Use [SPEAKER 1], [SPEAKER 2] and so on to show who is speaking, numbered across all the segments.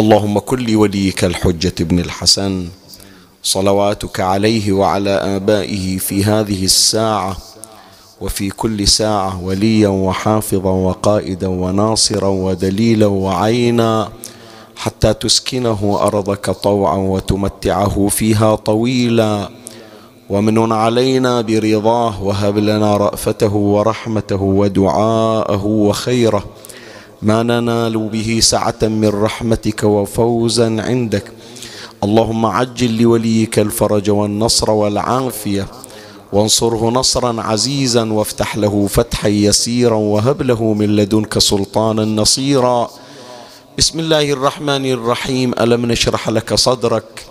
[SPEAKER 1] اللهم كن لوليك الحجة بن الحسن. صلواتك عليه وعلى آبائه في هذه الساعة وفي كل ساعة وليا وحافظا وقائدا وناصرا ودليلا وعينا حتى تسكنه أرضك طوعا وتمتعه فيها طويلا. ومن علينا برضاه وهب لنا رأفته ورحمته ودعاءه وخيره. ما ننال به سعة من رحمتك وفوزا عندك. اللهم عجل لوليك الفرج والنصر والعافية. وانصره نصرا عزيزا وافتح له فتحا يسيرا وهب له من لدنك سلطانا نصيرا. بسم الله الرحمن الرحيم. ألم نشرح لك صدرك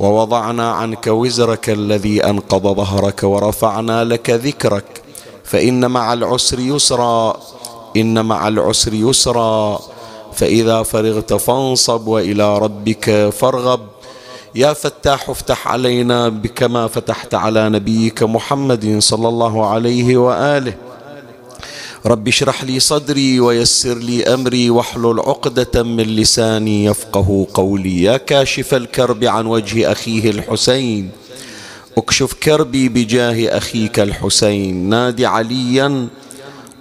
[SPEAKER 1] ووضعنا عنك وزرك الذي أنقض ظهرك ورفعنا لك ذكرك. فإن مع العسر يسرا. إن مع العسر يسرا فإذا فرغت فانصب وإلى ربك فارغب. يا فتاح افتح علينا بكما فتحت على نبيك محمد صلى الله عليه وآله. رب اشرح لي صدري ويسر لي أمري واحلل عقدة من لساني يفقه قولي. يا كاشف الكرب عن وجه أخيه الحسين اكشف كربي بجاه أخيك الحسين. نادي عليا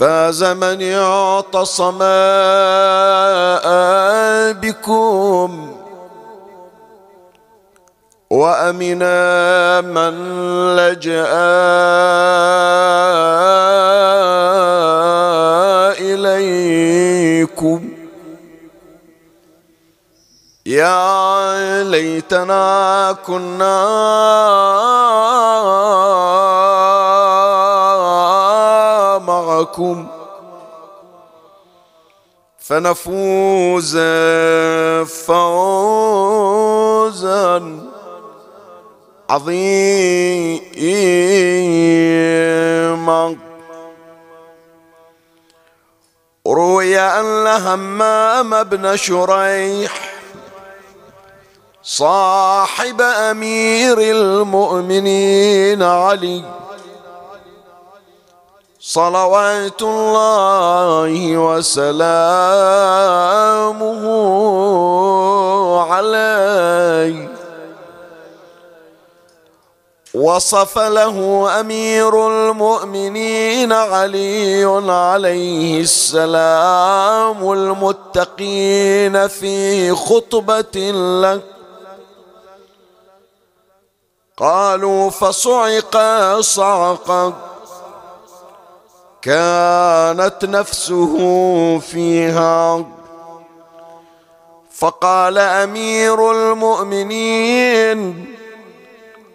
[SPEAKER 1] فاز من اعتصم بكم وأمنا من لجأ إليكم. يا ليتنا كنا معكم فنفوز فوزا عظيما. روي أن همام بن شريح صاحب أمير المؤمنين علي صلوات الله وسلامه عليه. وصف له أمير المؤمنين علي عليه السلام المتقين في خطبة لك. قالوا فصعق صعقا كانت نفسه فيها. فقال أمير المؤمنين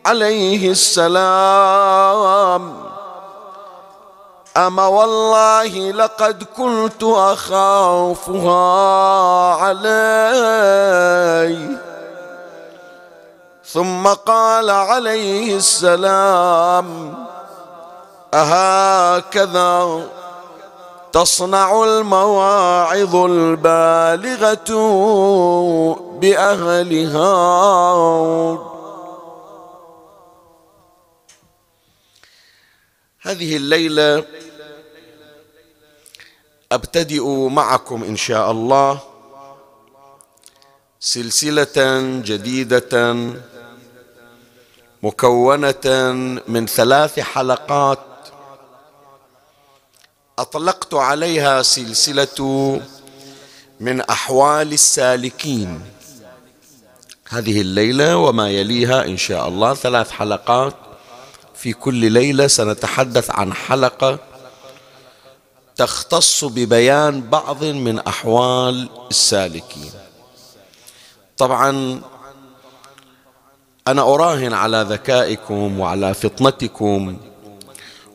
[SPEAKER 1] عليه السلام أما والله لقد كنت أخافها علي. ثم قال عليه السلام أهكذا تصنع المواعظ البالغة بأهلها. هذه الليلة أبتدئ معكم إن شاء الله سلسلة جديدة مكونة من ثلاث حلقات أطلقت عليها سلسلة من أحوال السالكين. هذه الليلة وما يليها إن شاء الله. ثلاث حلقات في كل ليلة سنتحدث عن حلقة تختص ببيان بعض من أحوال السالكين. طبعا أنا أراهن على ذكائكم وعلى فطنتكم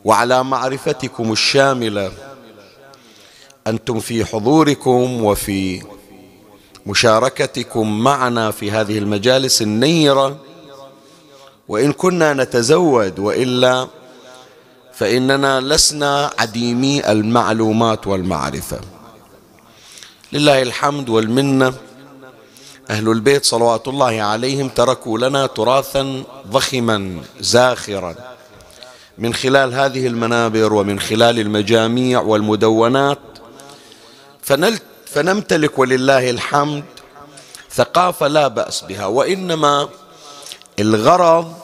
[SPEAKER 1] وعلى معرفتكم الشاملة. أنتم في حضوركم وفي مشاركتكم معنا في هذه المجالس النيرة. وإن كنا نتزود وإلا فإننا لسنا عديمي المعلومات والمعرفة. لله الحمد والمنة. أهل البيت صلوات الله عليهم تركوا لنا تراثا ضخما زاخرا. من خلال هذه المنابر ومن خلال المجاميع والمدونات فنمتلك ولله الحمد ثقافة لا بأس بها وإنما الغرض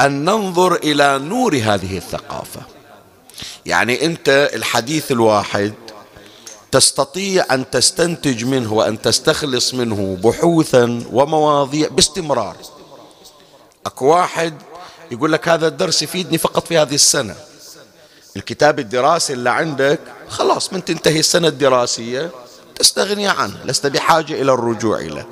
[SPEAKER 1] أن ننظر إلى نور هذه الثقافة. يعني أنت الحديث الواحد تستطيع أن تستنتج منه وأن تستخلص منه بحوثا ومواضيع باستمرار. أكو واحد يقول لك هذا الدرس يفيدني فقط في هذه السنة. الكتاب الدراسي اللي عندك خلاص من تنتهي السنة الدراسية تستغني عنه لست بحاجة إلى الرجوع له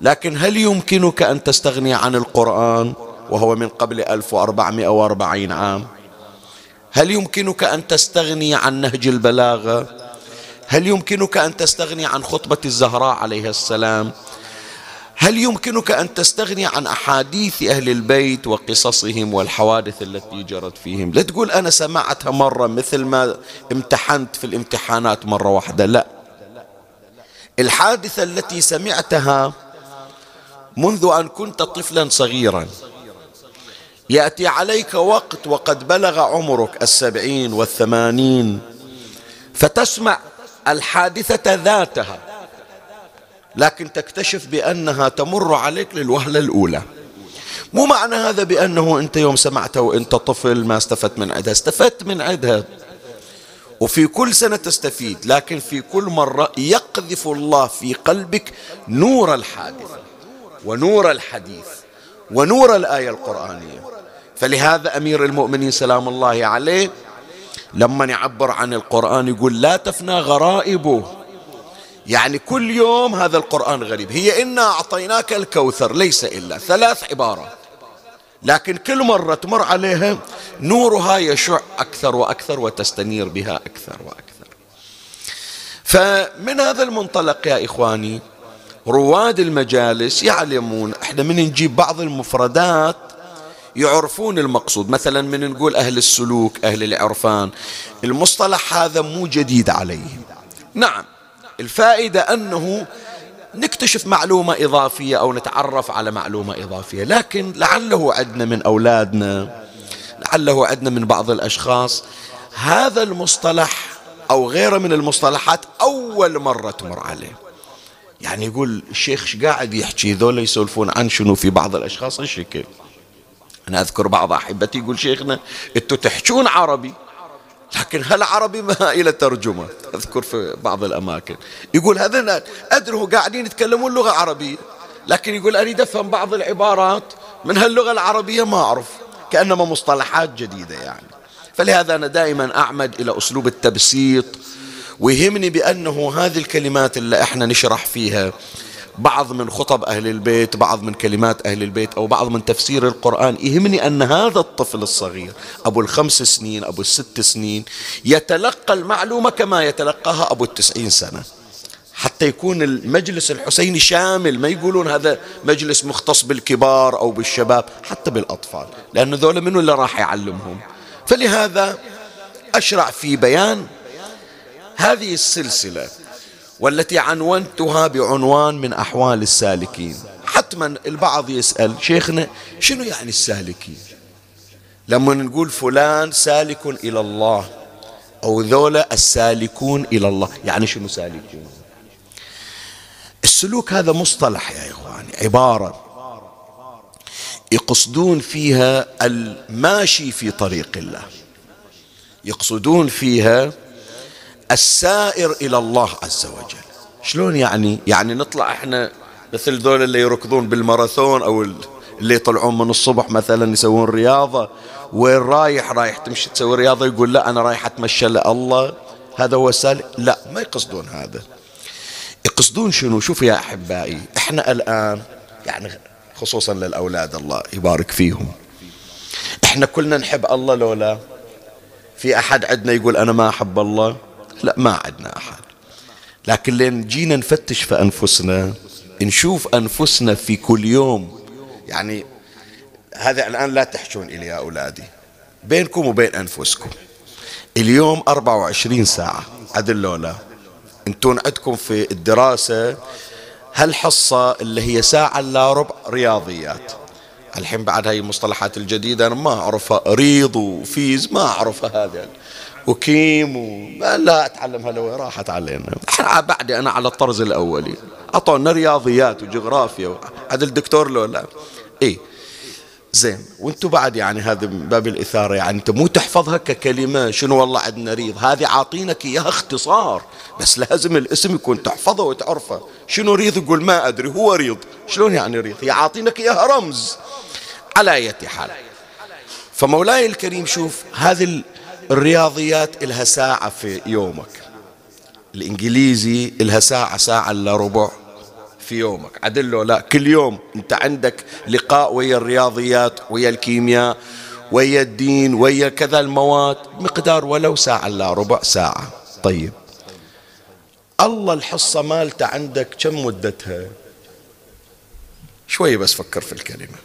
[SPEAKER 1] لكن هل يمكنك أن تستغني عن القرآن وهو من قبل 1440 عام؟ هل يمكنك أن تستغني عن نهج البلاغة؟ هل يمكنك أن تستغني عن خطبة الزهراء عليها السلام؟ هل يمكنك أن تستغني عن أحاديث أهل البيت وقصصهم والحوادث التي جرت فيهم؟ لا تقول أنا سمعتها مرة مثل ما امتحنت في الامتحانات مرة واحدة لا. الحادثة التي سمعتها منذ أن كنت طفلا صغيرا يأتي عليك وقت وقد بلغ عمرك السبعين والثمانين فتسمع الحادثة ذاتها. لكن تكتشف بأنها تمر عليك للوهلة الأولى. مو معنى هذا بأنه أنت يوم سمعتها وأنت طفل ما استفدت من عدها. استفدت من عدها. وفي كل سنة تستفيد لكن في كل مرة يقذف الله في قلبك نور الحادثة ونور الحديث ونور الآية القرآنية. فلهذا أمير المؤمنين سلام الله عليه لما يعبر عن القرآن يقول لا تفنى غرائبه. يعني كل يوم هذا القرآن غريب. هي إنا أعطيناك الكوثر ليس إلا. ثلاث عبارات لكن كل مرة تمر عليها نورها يشع أكثر وأكثر وتستنير بها أكثر وأكثر. فمن هذا المنطلق يا إخواني رواد المجالس يعلمون إحنا من نجيب بعض المفردات يعرفون المقصود. مثلا من نقول أهل السلوك أهل العرفان المصطلح هذا مو جديد عليهم. نعم. الفائدة أنه نكتشف معلومة إضافية أو نتعرف على معلومة إضافية. لكن لعله عندنا من أولادنا لعله عندنا من بعض الأشخاص. هذا المصطلح أو غيره من المصطلحات أول مرة تمر عليه. يعني يقول الشيخ قاعد يحكي؟ ذولا يسولفون عن شنو في بعض الأشخاص؟ الشكل أنا أذكر بعض أحبتي يقول شيخنا أنتوا تحجون عربي؟ لكن هل عربي ما إلى ترجمة أذكر في بعض الأماكن. يقول هذا أدري قاعدين يتكلمون لغة عربية لكن يقول أريد أفهم بعض العبارات من هاللغة العربية ما أعرف كأنما مصطلحات جديدة يعني. فلهذا أنا دائما أعمد إلى أسلوب التبسيط ويهمني بأنه هذه الكلمات اللي إحنا نشرح فيها بعض من خطب أهل البيت بعض من كلمات أهل البيت أو بعض من تفسير القرآن يهمني أن هذا الطفل الصغير أبو الخمس سنين أبو الست سنين يتلقى المعلومة كما يتلقاها أبو التسعين سنة. حتى يكون المجلس الحسيني شامل ما يقولون هذا مجلس مختص بالكبار أو بالشباب حتى بالأطفال لأن ذولا منو اللي راح يعلمهم؟ فلهذا أشرع في بيان هذه السلسلة. والتي عنونتها بعنوان من أحوال السالكين. حتما البعض يسأل شيخنا شنو يعني السالكين؟ لما نقول فلان سالك إلى الله أو ذولا السالكون إلى الله يعني شنو سالكون السلوك هذا مصطلح يا إخواني عبارة يقصدون فيها الماشي في طريق الله. يقصدون فيها السائر إلى الله عز وجل. شلون يعني؟ يعني نطلع إحنا مثل ذول اللي يركضون بالماراثون أو اللي يطلعون من الصبح مثلا يسوون رياضة وين رايح؟ رايح تمشي تسوي رياضة يقول لا أنا رايح أتمشى لله. هذا هو السالك لا ما يقصدون هذا. يقصدون شنو؟ شوف يا أحبائي إحنا الآن يعني خصوصا للأولاد الله يبارك فيهم. إحنا كلنا نحب الله لولا في أحد عندنا يقول أنا ما أحب الله. لا ما عندنا أحد. لكن لين جينا نفتش في أنفسنا نشوف أنفسنا في كل يوم. يعني هذا الآن لا تحشون إلي يا أولادي. بينكم وبين أنفسكم. اليوم 24 ساعة. عدل لولا. انتون عندكم في الدراسة هالحصة اللي هي ساعة إلا ربع رياضيات. الحين بعد هاي المصطلحات الجديدة أنا ما أعرفها. ريض وفيز ما أعرفها هذا. وكيم وما لا أتعلمها لو راحت علينا بعدي أنا على الطرز الأولي. أعطونا رياضيات وجغرافيا عدل دكتور لو لا. إيه. زين وأنتم بعد يعني هذا باب الإثارة يعني انت مو تحفظها ككلمة شنو والله عندنا ريض هذه عاطينك إياها اختصار. بس لازم الاسم يكون تحفظه وتعرفه. شنو ريض؟ يقول ما أدري هو ريض. شلون يعني ريض؟ هي عاطينك إياها رمز. على أي حال. فمولاي الكريم شوف هذه الرياضيات إلها ساعة في يومك. الإنجليزي إلها ساعة ساعة إلا ربع في يومك. عدل لا كل يوم أنت عندك لقاء ويا الرياضيات ويا الكيمياء ويا الدين ويا كذا المواد مقدار ولو ساعة إلا ربع ساعة. طيب. الله الحصة مالته عندك كم مدتها؟ شوي بس فكر في الكلمة.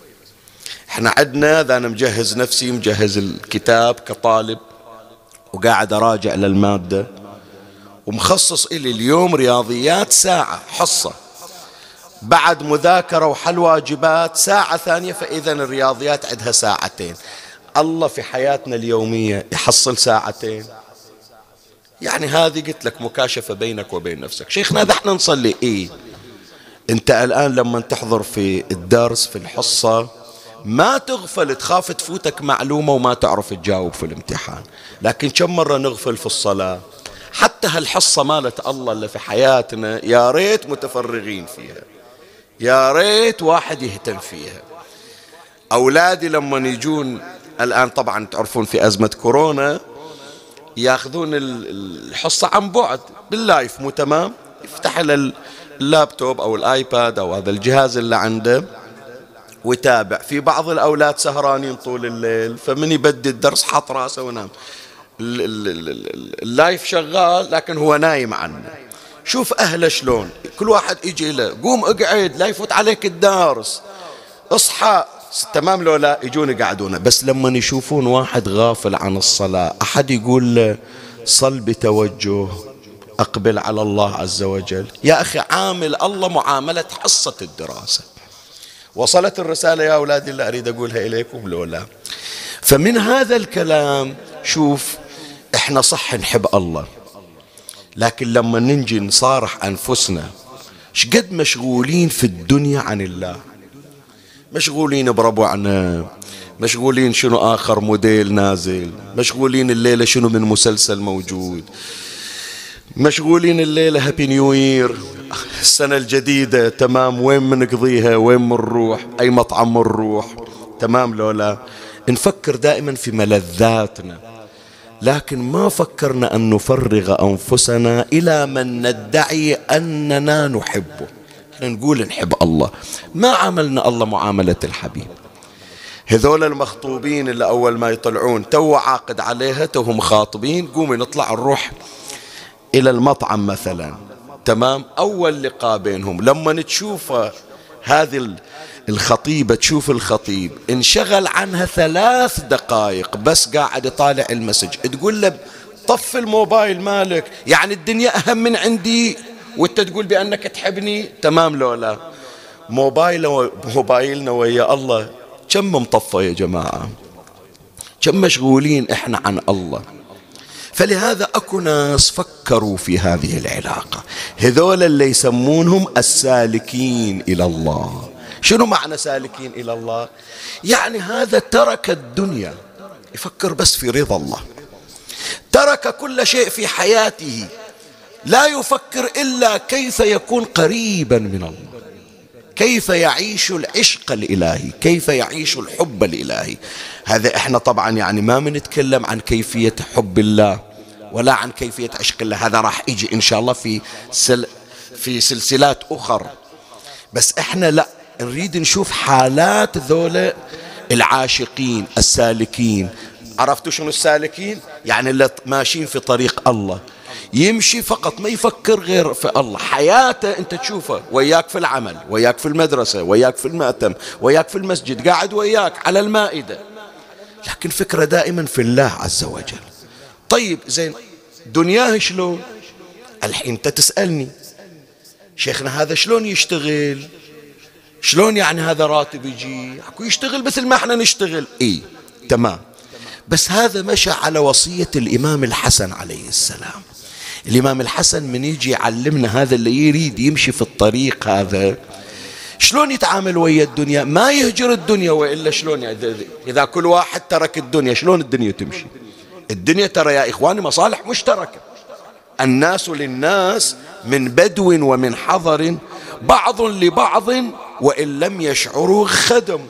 [SPEAKER 1] إحنا عندنا اذا أنا مجهز نفسي مجهز الكتاب كطالب. وقاعد أراجع للمادة ومخصص إلي اليوم رياضيات ساعة حصة. بعد مذاكرة وحل واجبات ساعة ثانية فإذا الرياضيات عندها ساعتين. الله في حياتنا اليومية يحصل ساعتين. يعني هذه قلت لك مكاشفة بينك وبين نفسك. شيخنا اذا إحنا نصلي إيه؟ أنت الآن لما تحضر في الدرس في الحصة ما تغفل تخاف تفوتك معلومة وما تعرف تجاوب في الامتحان. لكن كم مرة نغفل في الصلاة؟ حتى هالحصة مالت الله اللي في حياتنا يا ريت متفرغين فيها. يا ريت واحد يهتم فيها. أولادي لما يجون الآن طبعا تعرفون في أزمة كورونا ياخذون الحصة عن بعد بال live مو تمام؟ يفتح اللابتوب أو ال iPad أو هذا الجهاز اللي عنده. ويتابع في بعض الأولاد سهرانين طول الليل فمن يبدي الدرس حط راسه ونام. اللايف شغال لكن هو نايم عنه. شوف أهله شلون. كل واحد يجي له قوم اقعد لا يفوت عليك الدارس. اصحى. تمام لو لا يجون يقعدونه. بس لما يشوفون واحد غافل عن الصلاة أحد يقول له صل بتوجه أقبل على الله عز وجل. يا أخي عامل الله معاملة حصة الدراسة. وصلت الرسالة يا أولادي اللي أريد أقولها إليكم لولا فمن هذا الكلام شوف إحنا صح نحب الله. لكن لما ننجي نصارح أنفسنا شقد مشغولين في الدنيا عن الله. مشغولين بربعنا مشغولين شنو آخر موديل نازل مشغولين الليلة شنو من مسلسل موجود. مشغولين الليلة هابي نيو يير. السنة الجديدة تمام. وين منقضيها؟ وين منروح أي مطعم منروح تمام لولا. نفكر دائما في ملذاتنا لكن ما فكرنا أن نفرغ أنفسنا إلى من ندعي أننا نحبه. نقول نحب الله. ما عملنا الله معاملة الحبيب. هذول المخطوبين اللي أول ما يطلعون تو عاقد عليها توهم خاطبين قومي نطلع نروح. إلى المطعم مثلا. تمام؟ أول لقاء بينهم. لما تشوف هذه الخطيبة تشوف الخطيب انشغل عنها ثلاث دقائق بس قاعد يطالع المسج. تقول له طف الموبايل مالك يعني الدنيا أهم من عندي. وأنت تقول بأنك تحبني. تمام لولا. موبايل موبايلنا ويا الله. كم مطفى يا جماعة؟ كم مشغولين إحنا عن الله؟ فلهذا اكو ناس فكروا في هذه العلاقة. هذول اللي يسمونهم السالكين إلى الله. شنو معنى سالكين إلى الله؟ يعني هذا ترك الدنيا. يفكر بس في رضا الله. ترك كل شيء في حياته. لا يفكر إلا كيف يكون قريبا من الله. كيف يعيش العشق الإلهي؟ كيف يعيش الحب الإلهي؟ هذا إحنا طبعا يعني ما بنتكلم عن كيفية حب الله. ولا عن كيفية عشق الله هذا راح يجي إن شاء الله في سل في سلسلات أخر. بس إحنا لا نريد نشوف حالات ذولا العاشقين السالكين. عرفتوا شنو السالكين؟ يعني اللي ماشيين في طريق الله. يمشي فقط ما يفكر غير في الله. حياته أنت تشوفه وياك في العمل وياك في المدرسة وياك في المأتم وياك في المسجد قاعد وياك على المائدة. لكن فكرة دائما في الله عز وجل. طيب زين. دنياه شلون؟ الحين انت تسألني. شيخنا هذا شلون يشتغل؟ شلون يعني هذا راتب يجي؟ اكو يشتغل مثل ما إحنا نشتغل. إي تمام. بس هذا مشى على وصية الإمام الحسن عليه السلام. الإمام الحسن من يجي يعلمنا هذا اللي يريد يمشي في الطريق هذا. شلون يتعامل ويا الدنيا؟ ما يهجر الدنيا وإلا شلون إذا كل واحد ترك الدنيا شلون الدنيا تمشي؟ الدنيا ترى يا إخواني مصالح مشتركة. الناس للناس من بدو ومن حضر بعض لبعض وإن لم يشعروا خدم.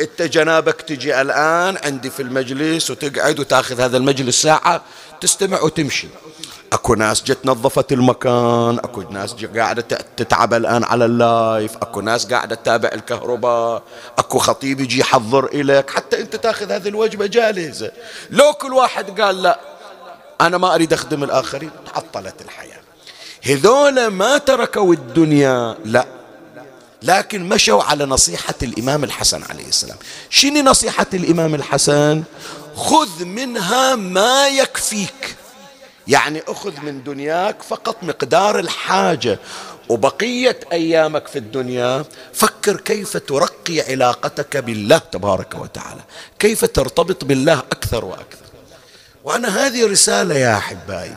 [SPEAKER 1] انت جنابك تجي الآن عندي في المجلس وتقعد وتاخذ هذا المجلس ساعة تستمع وتمشي. اكو ناس جت نظفت المكان اكو ناس قاعدة تتعب الآن على اللايف اكو ناس قاعدة تتابع الكهرباء اكو خطيب يجي يحضر الك حتى انت تاخذ هذه الوجبة جاهزة لو كل واحد قال لا أنا ما أريد أخدم الآخرين تعطلت الحياة. هذول ما تركوا الدنيا لا. لكن مشوا على نصيحة الإمام الحسن عليه السلام. شنو نصيحة الإمام الحسن؟ خذ منها ما يكفيك. يعني أخذ من دنياك فقط مقدار الحاجة. وبقية أيامك في الدنيا فكر كيف ترقي علاقتك بالله تبارك وتعالى. كيف ترتبط بالله أكثر وأكثر. وأنا هذه رسالة يا أحبائي.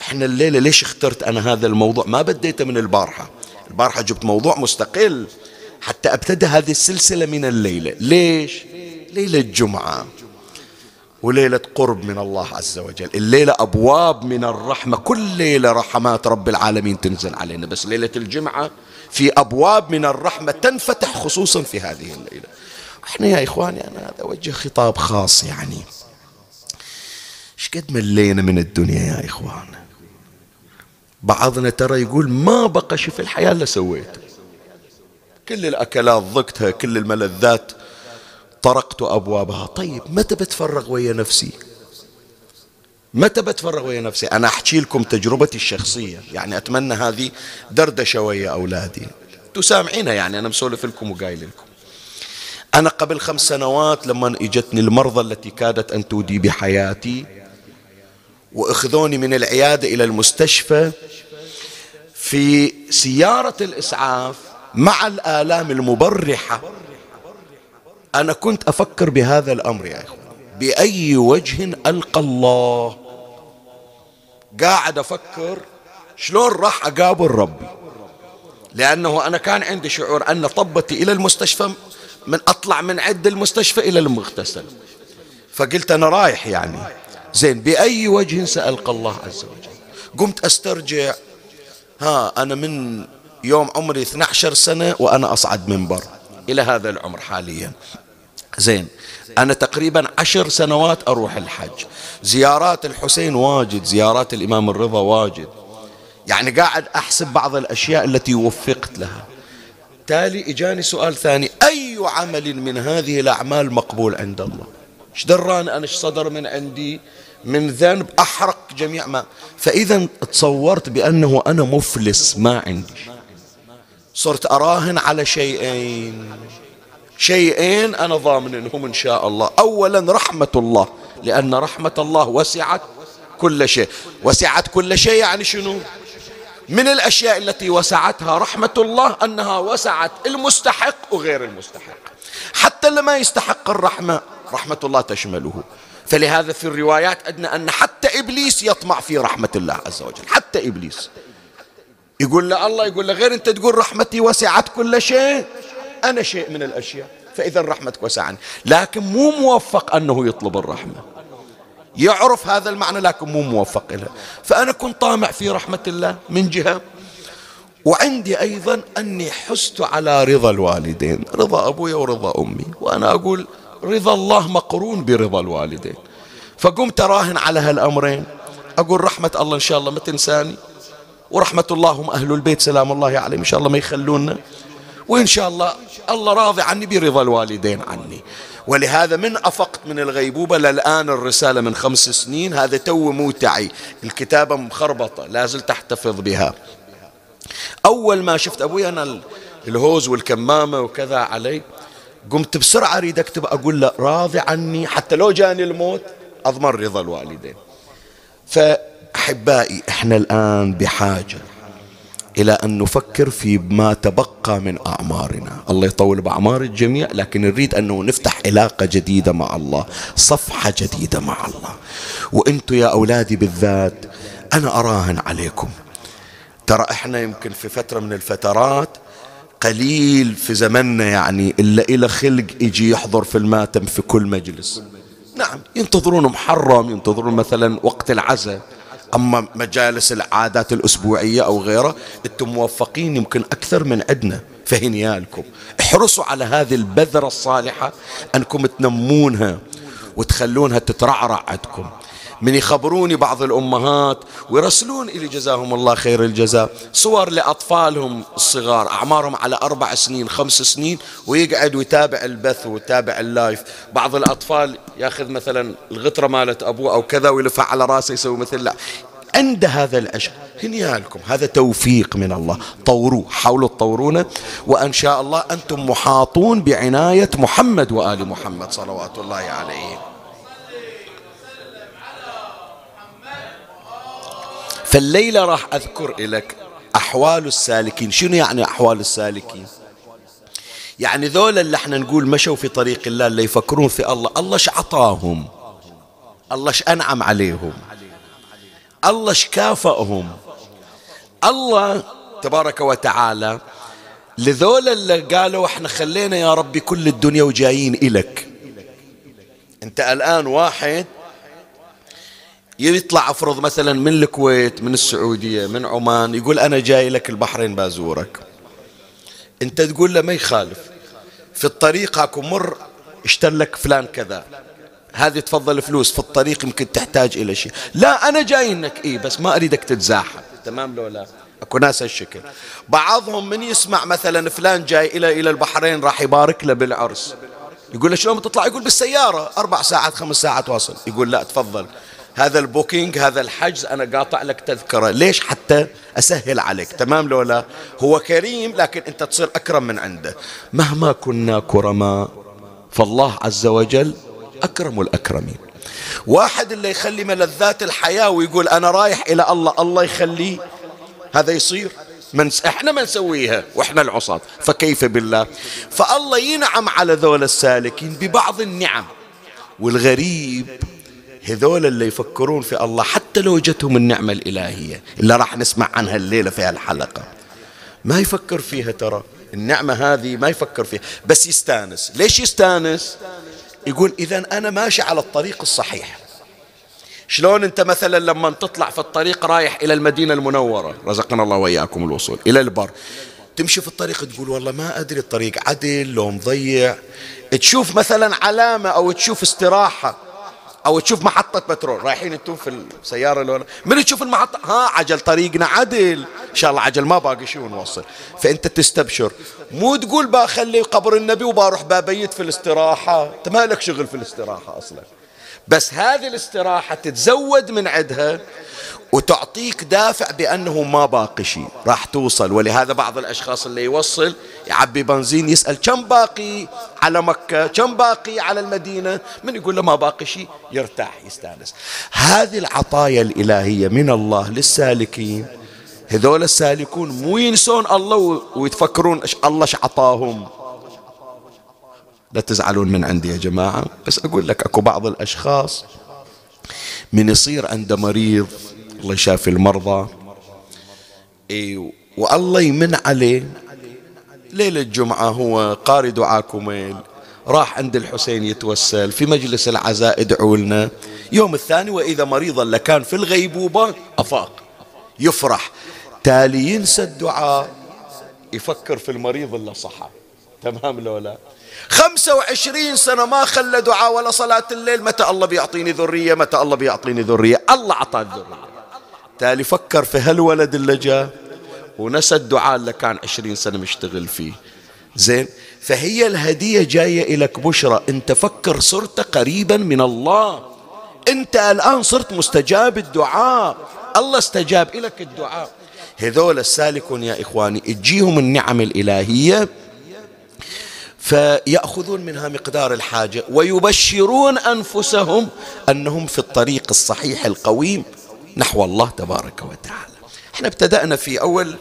[SPEAKER 1] إحنا الليلة ليش اخترت أنا هذا الموضوع؟ ما بديته من البارحة. البارحة جبت موضوع مستقل. حتى ابتدى هذه السلسلة من الليلة. ليش؟ ليلة الجمعة. وليلة قرب من الله عز وجل. الليلة أبواب من الرحمة. كل ليلة رحمات رب العالمين تنزل علينا. بس ليلة الجمعة في أبواب من الرحمة تنفتح خصوصا في هذه الليلة. إحنا يا إخواني أنا هذا وجه خطاب خاص يعني. إيش قد ملينا من الدنيا يا إخوان. بعضنا ترى يقول ما بقى في الحياة إلا سويته. كل الأكلات ضقتها كل الملذات طرقت أبوابها. طيب متى بتفرغ ويا نفسي؟ متى بتفرغ ويا نفسي؟ أنا أحكي لكم تجربتي الشخصية. يعني أتمنى هذه دردشة ويا أولادي. تسامعينها يعني أنا مسولف لكم وقايل لكم. أنا قبل خمس سنوات لما إجتني المرضى التي كادت أن تودي بحياتي وأخذوني من العيادة إلى المستشفى في سيارة الإسعاف مع الآلام المبرحة. أنا كنت أفكر بهذا الأمر يا إخوان بأي وجه ألقى الله. قاعد أفكر شلون راح أقابل ربي. لأنه أنا كان عندي شعور أن طبتي إلى المستشفى من أطلع من عد المستشفى إلى المغتسل. فقلت أنا رايح يعني. زين بأي وجه سألقى الله عز وجل؟ قمت أسترجع. ها أنا من يوم عمري 12 سنة وأنا أصعد منبر. إلى هذا العمر حاليا. زين أنا تقريبا عشر سنوات أروح الحج. زيارات الحسين واجد زيارات الإمام الرضا واجد. يعني قاعد أحسب بعض الأشياء التي وفقت لها. تالي إجاني سؤال ثاني. أي عمل من هذه الأعمال مقبول عند الله؟ إيش دران أنا؟ إيش صدر من عندي؟ من ذنب؟ أحرق جميع ما. فإذا تصورت بأنه أنا مفلس ما عندي. صرت أراهن على شيئين. شيئين أنا ضامنهم إن شاء الله. أولا رحمة الله لأن رحمة الله وسعت كل شيء. وسعت كل شيء يعني شنو؟ من الأشياء التي وسعتها رحمة الله أنها وسعت المستحق وغير المستحق. حتى اللي ما يستحق الرحمة رحمة الله تشمله. فلهذا في الروايات أدنى أن حتى إبليس يطمع في رحمة الله عز وجل. حتى إبليس. يقول له الله يقول له غير أنت تقول رحمتي وسعت كل شيء. أنا شيء من الأشياء فإذا رحمتك وسعني لكن مو موفق أنه يطلب الرحمة. يعرف هذا المعنى لكن مو موفق لها فأنا كنت طامع في رحمة الله من جهة. وعندي أيضا أني حزت على رضا الوالدين رضا أبوي ورضا أمي. وأنا أقول رضا الله مقرون برضا الوالدين. فقمت أراهن على هالأمرين. أقول رحمة الله إن شاء الله ما تنساني. ورحمة الله هم أهل البيت سلام الله عليهم. إن شاء الله ما يخلونا وإن شاء الله الله راضي عني برضا الوالدين عني. ولهذا من أفقت من الغيبوبة للآن الرسالة من خمس سنين. هذا تو موتعي. الكتابة مخربطة لازلت أحتفظ بها. أول ما شفت أبوي أنا الهوز والكمامة وكذا علي قمت بسرعة أريد أكتب أقول له راضي عني حتى لو جاني الموت أضمن رضا الوالدين. فأحبائي إحنا الآن بحاجة إلى أن نفكر في ما تبقى من أعمارنا. الله يطول بأعمار الجميع لكن نريد أنه نفتح علاقة جديدة مع الله صفحة جديدة مع الله. وأنتم يا أولادي بالذات أنا أراهن عليكم. ترى إحنا يمكن في فترة من الفترات قليل في زمننا يعني إلا إلى خلق يجي يحضر في الماتم في كل مجلس. نعم ينتظرون محرم ينتظرون مثلا وقت العزاء. أما مجالس العادات الأسبوعية أو غيره أنتم موفقين يمكن أكثر من عندنا فهنيالكم احرصوا على هذه البذرة الصالحة أنكم تنمونها وتخلونها تترعرع عندكم. من يخبروني بعض الأمهات ويرسلون إلي جزاهم الله خير الجزاء. صور لأطفالهم الصغار أعمارهم على أربع سنين خمس سنين ويقعد ويتابع البث ويتابع اللايف. بعض الأطفال ياخذ مثلا الغطرة مالت أبوه أو كذا ويلفها على راسه يسوي مثل لا. عند هذا العشق هنيالكم هذا توفيق من الله. طوروه حاولوا تطورونه وأن شاء الله أنتم محاطون بعناية محمد وآل محمد صلوات الله عليه. فالليلة راح أذكر لك أحوال السالكين. شنو يعني أحوال السالكين؟ يعني ذولا اللي إحنا نقول مشوا في طريق الله اللي يفكرون في الله الله إيش عطاهم؟ الله إيش أنعم عليهم؟ الله إيش كافأهم؟ الله تبارك وتعالى لذولا اللي قالوا إحنا خلينا يا ربي كل الدنيا وجايين إلك. أنت الآن واحد يطلع أفرض مثلا من الكويت من السعودية من عمان يقول أنا جاي لك البحرين بازورك. أنت تقول له ما يخالف. في الطريق هاكو مر اشترلك فلان كذا. هذه تفضل فلوس في الطريق يمكن تحتاج إلى شيء. لا أنا جاي إنك إيه بس ما أريدك تتزاحم. تمام لو لا؟ أكو ناس هالشكل. بعضهم من يسمع مثلا فلان جاي إلى إلى البحرين راح يبارك له بالعرس. يقول له شلون بتطلع؟ يقول بالسيارة. أربع ساعات خمس ساعات واصل. يقول لا تفضل. البوكينج هذا الحجز أنا قاطع لك تذكرة. ليش حتى أسهل عليك؟ تمام لو لا؟ هو كريم لكن أنت تصير أكرم من عنده. مهما كنا كرماء فالله عز وجل أكرم الأكرمين. واحد اللي يخلي ملذات الحياة ويقول أنا رايح إلى الله الله يخليه. هذا يصير؟ من إحنا ما نسويها وإحنا العصاة. فكيف بالله؟ فالله ينعم على ذول السالكين ببعض النعم. والغريب هذول اللي يفكرون في الله حتى لو جتهم النعمة الإلهية اللي راح نسمع عنها الليلة في هالحلقة. ما يفكر فيها ترى النعمة هذه ما يفكر فيها. بس يستانس. ليش يستانس؟ يقول إذا أنا ماشي على الطريق الصحيح. شلون أنت مثلا لما تطلع في الطريق رايح إلى المدينة المنورة رزقنا الله وإياكم الوصول إلى البر. تمشي في الطريق تقول والله ما أدري الطريق عدل لو مضيع تشوف مثلا علامة أو تشوف استراحة. أو تشوف محطة بترول. رايحين أنتم في السيارة الاولى من تشوف المحطة؟ ها عجل طريقنا عدل. إن شاء الله عجل ما باقي شيء ونوصل. فأنت تستبشر. مو تقول بخلي قبر النبي وبروح ببيت في الاستراحة. أنت ما لك شغل في الاستراحة أصلا؟ بس هذه الاستراحة تتزود من عندها وتعطيك دافع بأنه ما باقي شيء. راح توصل. ولهذا بعض الأشخاص اللي يوصل يعبي بنزين يسأل كم باقي على مكة؟ كم باقي على المدينة؟ من يقول له ما باقي شيء يرتاح يستانس. هذه العطايا الإلهية من الله للسالكين. هذول السالكون مو ينسون الله ويتفكرون الله إيش عطاهم. لا تزعلون من عندي يا جماعة بس أقول لك أكو بعض الأشخاص من يصير عنده مريض الله يشافي المرضى والله يمن عليه. ليلة الجمعة هو قاري دعاء راح عند الحسين يتوسل في مجلس العزاء ادعوا لنا. يوم الثاني وإذا مريضا لكان في الغيبوبة أفاق. يفرح. تالي ينسى الدعاء يفكر في المريض اللي صحى. تمام لو لا؟ خمسة وعشرين سنة ما خلى دعاء ولا صلاة الليل. متى الله بيعطيني ذرية؟ متى الله بيعطيني ذرية؟ الله عطاه الذرية. تالي فكر في هالولد اللي جاء ونسى الدعاء اللي كان عشرين سنة مشتغل فيه. زين فهي الهدية جاية إليك بشرى. أنت فكر صرت قريبا من الله. أنت الآن صرت مستجاب الدعاء. الله استجاب لك الدعاء. هذول السالكون يا إخواني تجيهم النعم الإلهية. فيأخذون منها مقدار الحاجة ويبشرون أنفسهم أنهم في الطريق الصحيح القويم نحو الله تبارك وتعالى. إحنا ابتدأنا في أول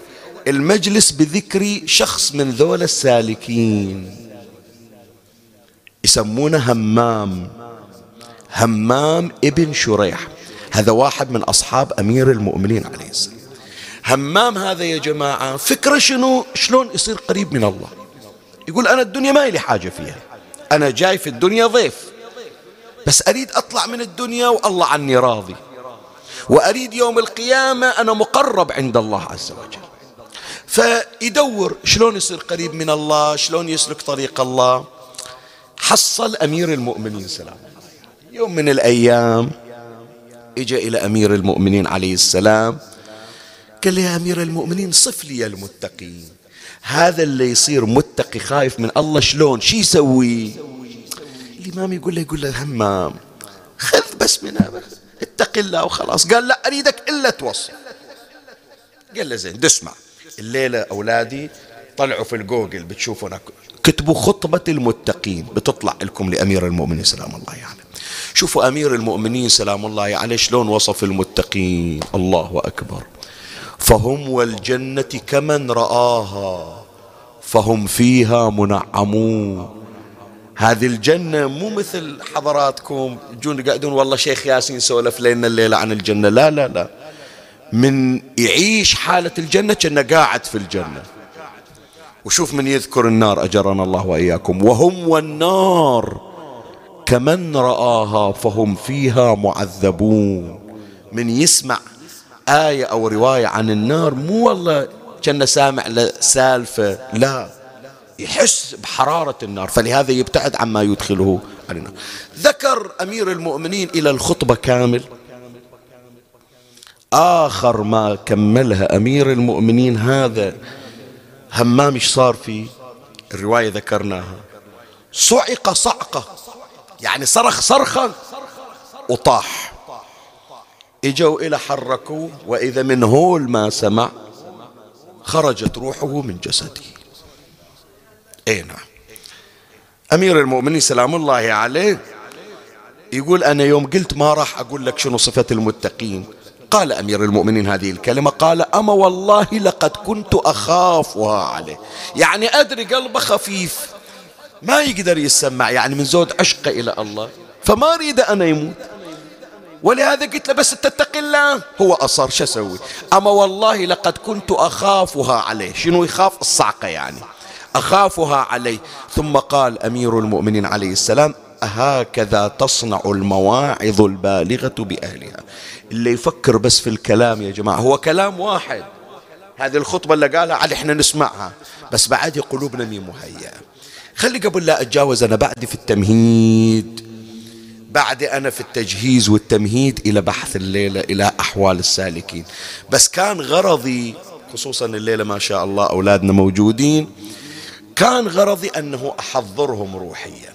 [SPEAKER 1] المجلس بذكر شخص من ذول السالكين. يسمونه همام. همام ابن شريح. هذا واحد من أصحاب أمير المؤمنين عليه السلام. همام هذا يا جماعة فكرة شنو؟ شلون يصير قريب من الله؟ يقول أنا الدنيا ما لي حاجة فيها. أنا جاي في الدنيا ضيف. بس أريد أطلع من الدنيا والله عني راضي. وأريد يوم القيامة أنا مقرب عند الله عز وجل. فيدور شلون يصير قريب من الله شلون يسلك طريق الله. حصل أمير المؤمنين سلام. يوم من الأيام إجا إلى أمير المؤمنين عليه السلام. قال لي يا أمير المؤمنين صف لي المتقين. هذا اللي يصير متقي خايف من الله شلون؟ شي يسوي؟ الإمام يقول له يقول له همام خذ بس منها اتق الله وخلاص. قال لا أريدك إلا توصي. قال له زين اسمع الليلة أولادي طلعوا في الجوجل بتشوفوا كتبوا خطبة المتقين. بتطلع لكم لأمير المؤمنين سلام الله عليه. يعني. شوفوا أمير المؤمنين سلام الله عليه يعني شلون وصف المتقين. الله أكبر. فهم والجنة كمن رآها. فهم فيها منعمون. هذه الجنة مو مثل حضراتكم جون قاعدون والله شيخ ياسين سولف لنا الليلة عن الجنة. لا لا لا. من يعيش حالة الجنة كأنه قاعد في الجنة. وشوف من يذكر النار أجرنا الله وإياكم. وهم والنار كمن رآها فهم فيها معذبون. من يسمع آية أو رواية عن النار مو والله كأن سامع سالفة لا يحس بحرارة النار. فلهذا يبتعد عما يدخله على النار. ذكر أمير المؤمنين إلى الخطبة كامل. آخر ما كملها أمير المؤمنين هذا همام إيش صار فيه الرواية ذكرناها؟ صعق صعقة. يعني صرخ صرخة وطاح. إجوا إلى حركوه وإذا من هول ما سمع خرجت روحه من جسده. اي نعم. أمير المؤمنين سلام الله عليه يقول أنا يوم قلت ما راح أقول لك شنو صفة المتقين. قال أمير المؤمنين هذه الكلمة قال أما والله لقد كنت أخافها عليه. يعني أدري قلبه خفيف ما يقدر يسمع يعني من زود عشقه إلى الله فما أريد أنا يموت ولهذا قلت له بس تتقي الله. هو أصر شو أسوي؟ أما والله لقد كنت أخافها عليه. شنو يخاف؟ الصعقة يعني. أخافها عليه. ثم قال أمير المؤمنين عليه السلام هكذا تصنع المواعظ البالغة بأهلها. اللي يفكر بس في الكلام يا جماعة هو كلام واحد. هذه الخطبة اللي قالها على إحنا نسمعها. بس بعد قلوبنا مي مهيئة. خلي قبل لا أتجاوز أنا بعدي في التمهيد. بعد أنا في التجهيز والتمهيد إلى بحث الليلة إلى أحوال السالكين. بس كان غرضي خصوصا الليلة ما شاء الله أولادنا موجودين كان غرضي أنه أحضرهم روحيا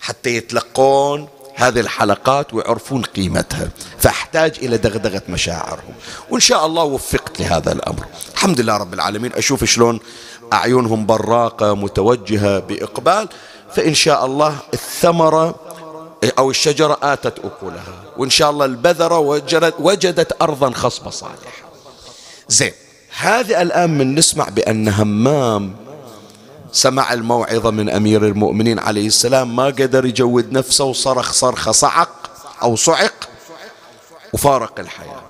[SPEAKER 1] حتى يتلقون هذه الحلقات ويعرفون قيمتها. فأحتاج إلى دغدغة مشاعرهم. وإن شاء الله وفقت لهذا الأمر. الحمد لله رب العالمين. أشوف شلون أعينهم براقة متوجهة بإقبال. فإن شاء الله الثمرة أو الشجرة آتت أكلها. وإن شاء الله البذرة وجدت, وجدت أرضا خصبة صالحة. زين. هذه الآن من نسمع بأن همام سمع الموعظة من أمير المؤمنين عليه السلام ما قدر يجود نفسه وصرخ صرخة صعق أو صعق وفارق الحياة.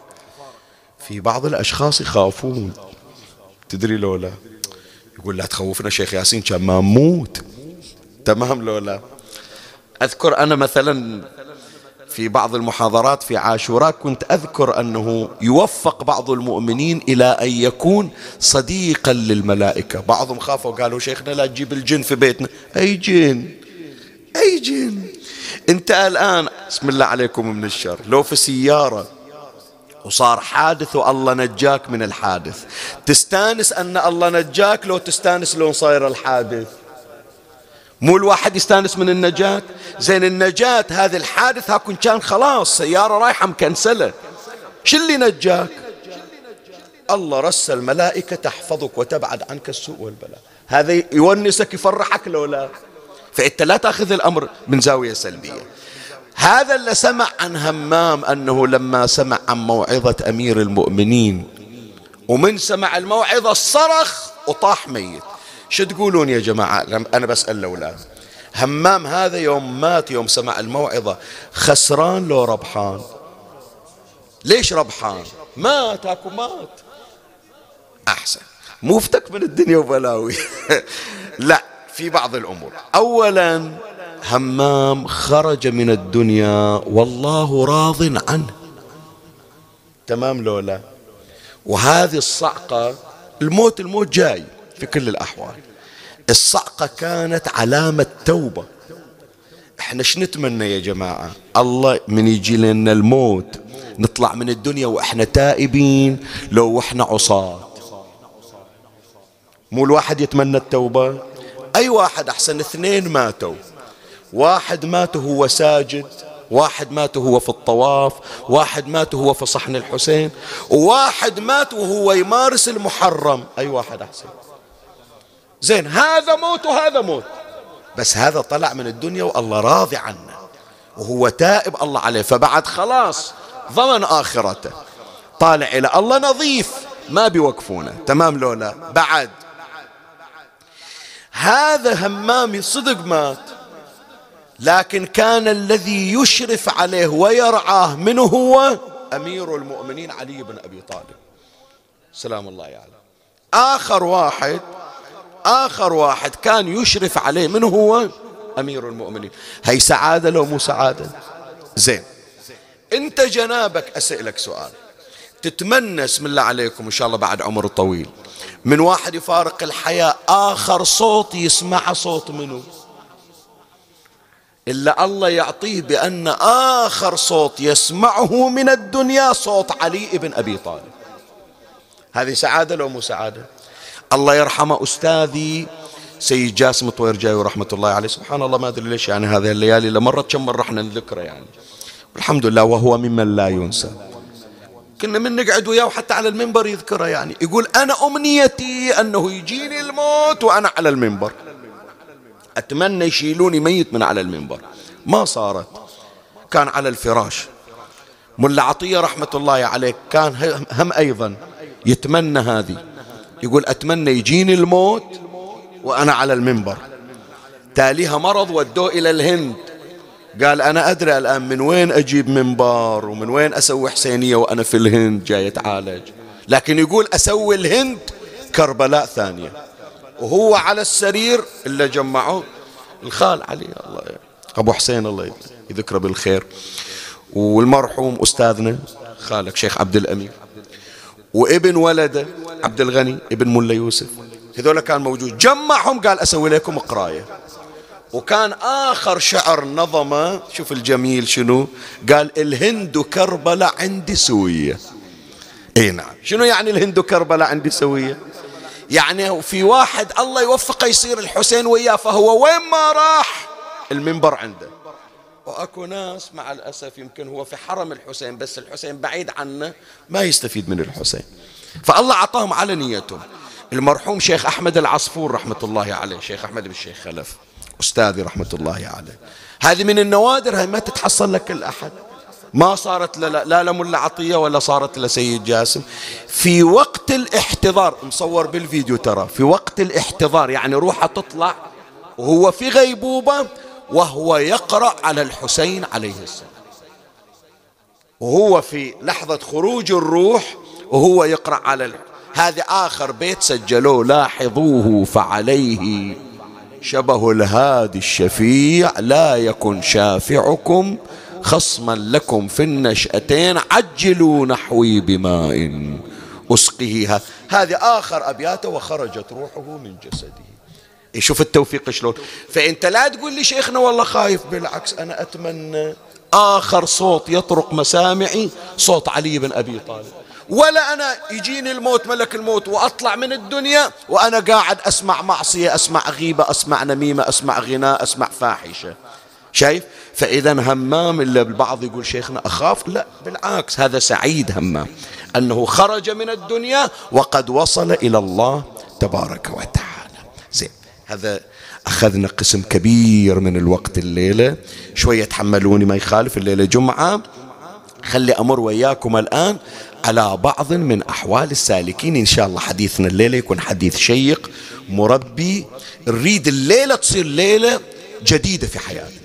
[SPEAKER 1] في بعض الأشخاص يخافون. تدري لولا؟ يقول لا تخوفنا شيخ ياسين كان ما موت. تمام لولا؟ أذكر أنا مثلا في بعض المحاضرات في عاشوراء كنت أذكر أنه يوفق بعض المؤمنين إلى أن يكون صديقا للملائكة. بعضهم خافوا قالوا شيخنا لا تجيب الجن في بيتنا. أي جن؟ أي جن؟ أنت الآن بسم الله عليكم من الشر. لو في سيارة وصار حادث والله نجاك من الحادث. تستانس أن الله نجاك لو تستانس لو صاير الحادث. مو الواحد يستانس من النجاة. زين النجاة هذه الحادث هاكون كان خلاص سيارة رايحة مكنسلة. شو اللي نجاك؟ الله رسل ملائكة تحفظك وتبعد عنك السوء والبلاء. هذا يونسك يفرحك لو لا؟ فأنت لا تأخذ الأمر من زاوية سلبية. هذا اللي سمع عن همام أنه لما سمع عن موعظة أمير المؤمنين ومن سمع الموعظة صرخ وطاح ميت. شو تقولون يا جماعة؟ أنا بسأل الأولاد. همام هذا يوم مات يوم سمع الموعظة. خسران لو ربحان. ليش ربحان؟ مات أكو مات. أحسن. مفتك من الدنيا وبلاوي. لا في بعض الأمور. أولا همام خرج من الدنيا والله راض عنه. تمام لولا وهذه الصعقة الموت الموت جاي. في كل الأحوال. الصعقة كانت علامة توبة. إحنا شو نتمنى يا جماعة؟ الله من يجي لنا الموت. نطلع من الدنيا وإحنا تائبين لو إحنا عصاة. مو الواحد يتمنى التوبة؟ أي واحد أحسن اثنين ماتوا. واحد مات وهو ساجد واحد مات وهو في الطواف واحد مات وهو في صحن الحسين وواحد مات وهو يمارس المحرم. أي واحد أحسن. زين هذا موت وهذا موت. بس هذا طلع من الدنيا والله راضي عنه. وهو تائب الله عليه. فبعد خلاص ضمن آخرته. طالع إلى الله نظيف ما بيوقفونه. تمام لولا؟ بعد. هذا همام صدق مات. لكن كان الذي يشرف عليه ويرعاه منه هو أمير المؤمنين علي بن أبي طالب. سلام الله عليه آخر واحد آخر واحد كان يشرف عليه من هو؟ أمير المؤمنين. هي سعادة لو مو سعادة؟ زين. أنت جنابك أسألك سؤال. تتمنى اسم الله عليكم إن شاء الله بعد عمر طويل. من واحد يفارق الحياة آخر صوت يسمع صوت منه إلا الله يعطيه بأن آخر صوت يسمعه من الدنيا صوت علي بن أبي طالب. هذه سعادة لو مو سعادة؟ الله يرحمه أستاذي سيد جاسم طويرجاي ورحمة الله عليه. سبحان الله ما أدري ليش يعني هذه الليالي لمرت كم مرة إحنا نذكره يعني. والحمد لله وهو ممن لا ينسى. كنا من نقعد وياه حتى على المنبر يذكره يعني. يقول أنا أمنيتي أنه يجيني الموت وأنا على المنبر. أتمنى يشيلوني ميت من على المنبر. ما صارت. كان على الفراش. ملا عطية رحمة الله عليه كان هم أيضا يتمنى هذه. يقول أتمنى يجيني الموت وأنا على المنبر. تاليها مرض ودوه إلى الهند. قال أنا أدري الآن من وين أجيب منبر ومن وين أسوي حسينية وأنا في الهند جاي أتعالج. لكن يقول أسوي الهند كربلاء ثانية. وهو على السرير إلا جمعوه الخال علي الله أبو حسين الله يذكره بالخير. والمرحوم أستاذنا خالك شيخ عبد الأمير وابن ولده عبد الغني ابن ملا يوسف. هذول كان موجود. جمعهم قال أسوي لكم قراية. وكان آخر شعر نظمه شوف الجميل شنو؟ قال الهند كربلاء عندي سوية. إي نعم. شنو يعني الهند كربلاء عندي سوية؟ يعني في واحد الله يوفقه يصير الحسين وياه فهو وين ما راح؟ المنبر عنده. وأكو ناس مع الأسف يمكن هو في حرم الحسين بس الحسين بعيد عنه ما يستفيد من الحسين. فالله أعطاهم على نيتهم. المرحوم شيخ أحمد العصفور رحمة الله عليه شيخ أحمد بن الشيخ خلف أستاذي رحمة الله عليه. هذه من النوادر هاي ما تتحصل لك كل احد ما صارت لا لا لملا عطية ولا صارت لسيد جاسم. في وقت الاحتضار مصور بالفيديو ترى في وقت الاحتضار يعني روحه تطلع وهو في غيبوبة وهو يقرأ على الحسين عليه السلام. وهو في لحظة خروج الروح وهو يقرأ على. هذا آخر بيت سجلوه لاحظوه فعليه شبه الهادي الشفيع لا يكن شافعكم خصما لكم في النشأتين عجلوا نحوي بماء أسقيها هذه آخر أبياته وخرجت روحه من جسده. يشوف التوفيق شلون. فأنت لا تقول لي شيخنا والله خايف بالعكس أنا أتمنى آخر صوت يطرق مسامعي صوت علي بن أبي طالب. ولا أنا يجيني الموت ملك الموت وأطلع من الدنيا وأنا قاعد أسمع معصية أسمع غيبة أسمع نميمة أسمع غناء أسمع فاحشة. شايف؟ فإذا همام إلا البعض يقول شيخنا أخاف؟ لا بالعكس هذا سعيد همام. أنه خرج من الدنيا وقد وصل إلى الله تبارك وتعالى. هذا أخذنا قسم كبير من الوقت الليلة. شوية تحملوني ما يخالف الليلة جمعة. خلي أمر وياكم الآن على بعض من أحوال السالكين. إن شاء الله حديثنا الليلة يكون حديث شيق مربي. نريد الليلة تصير ليلة جديدة في حياتنا.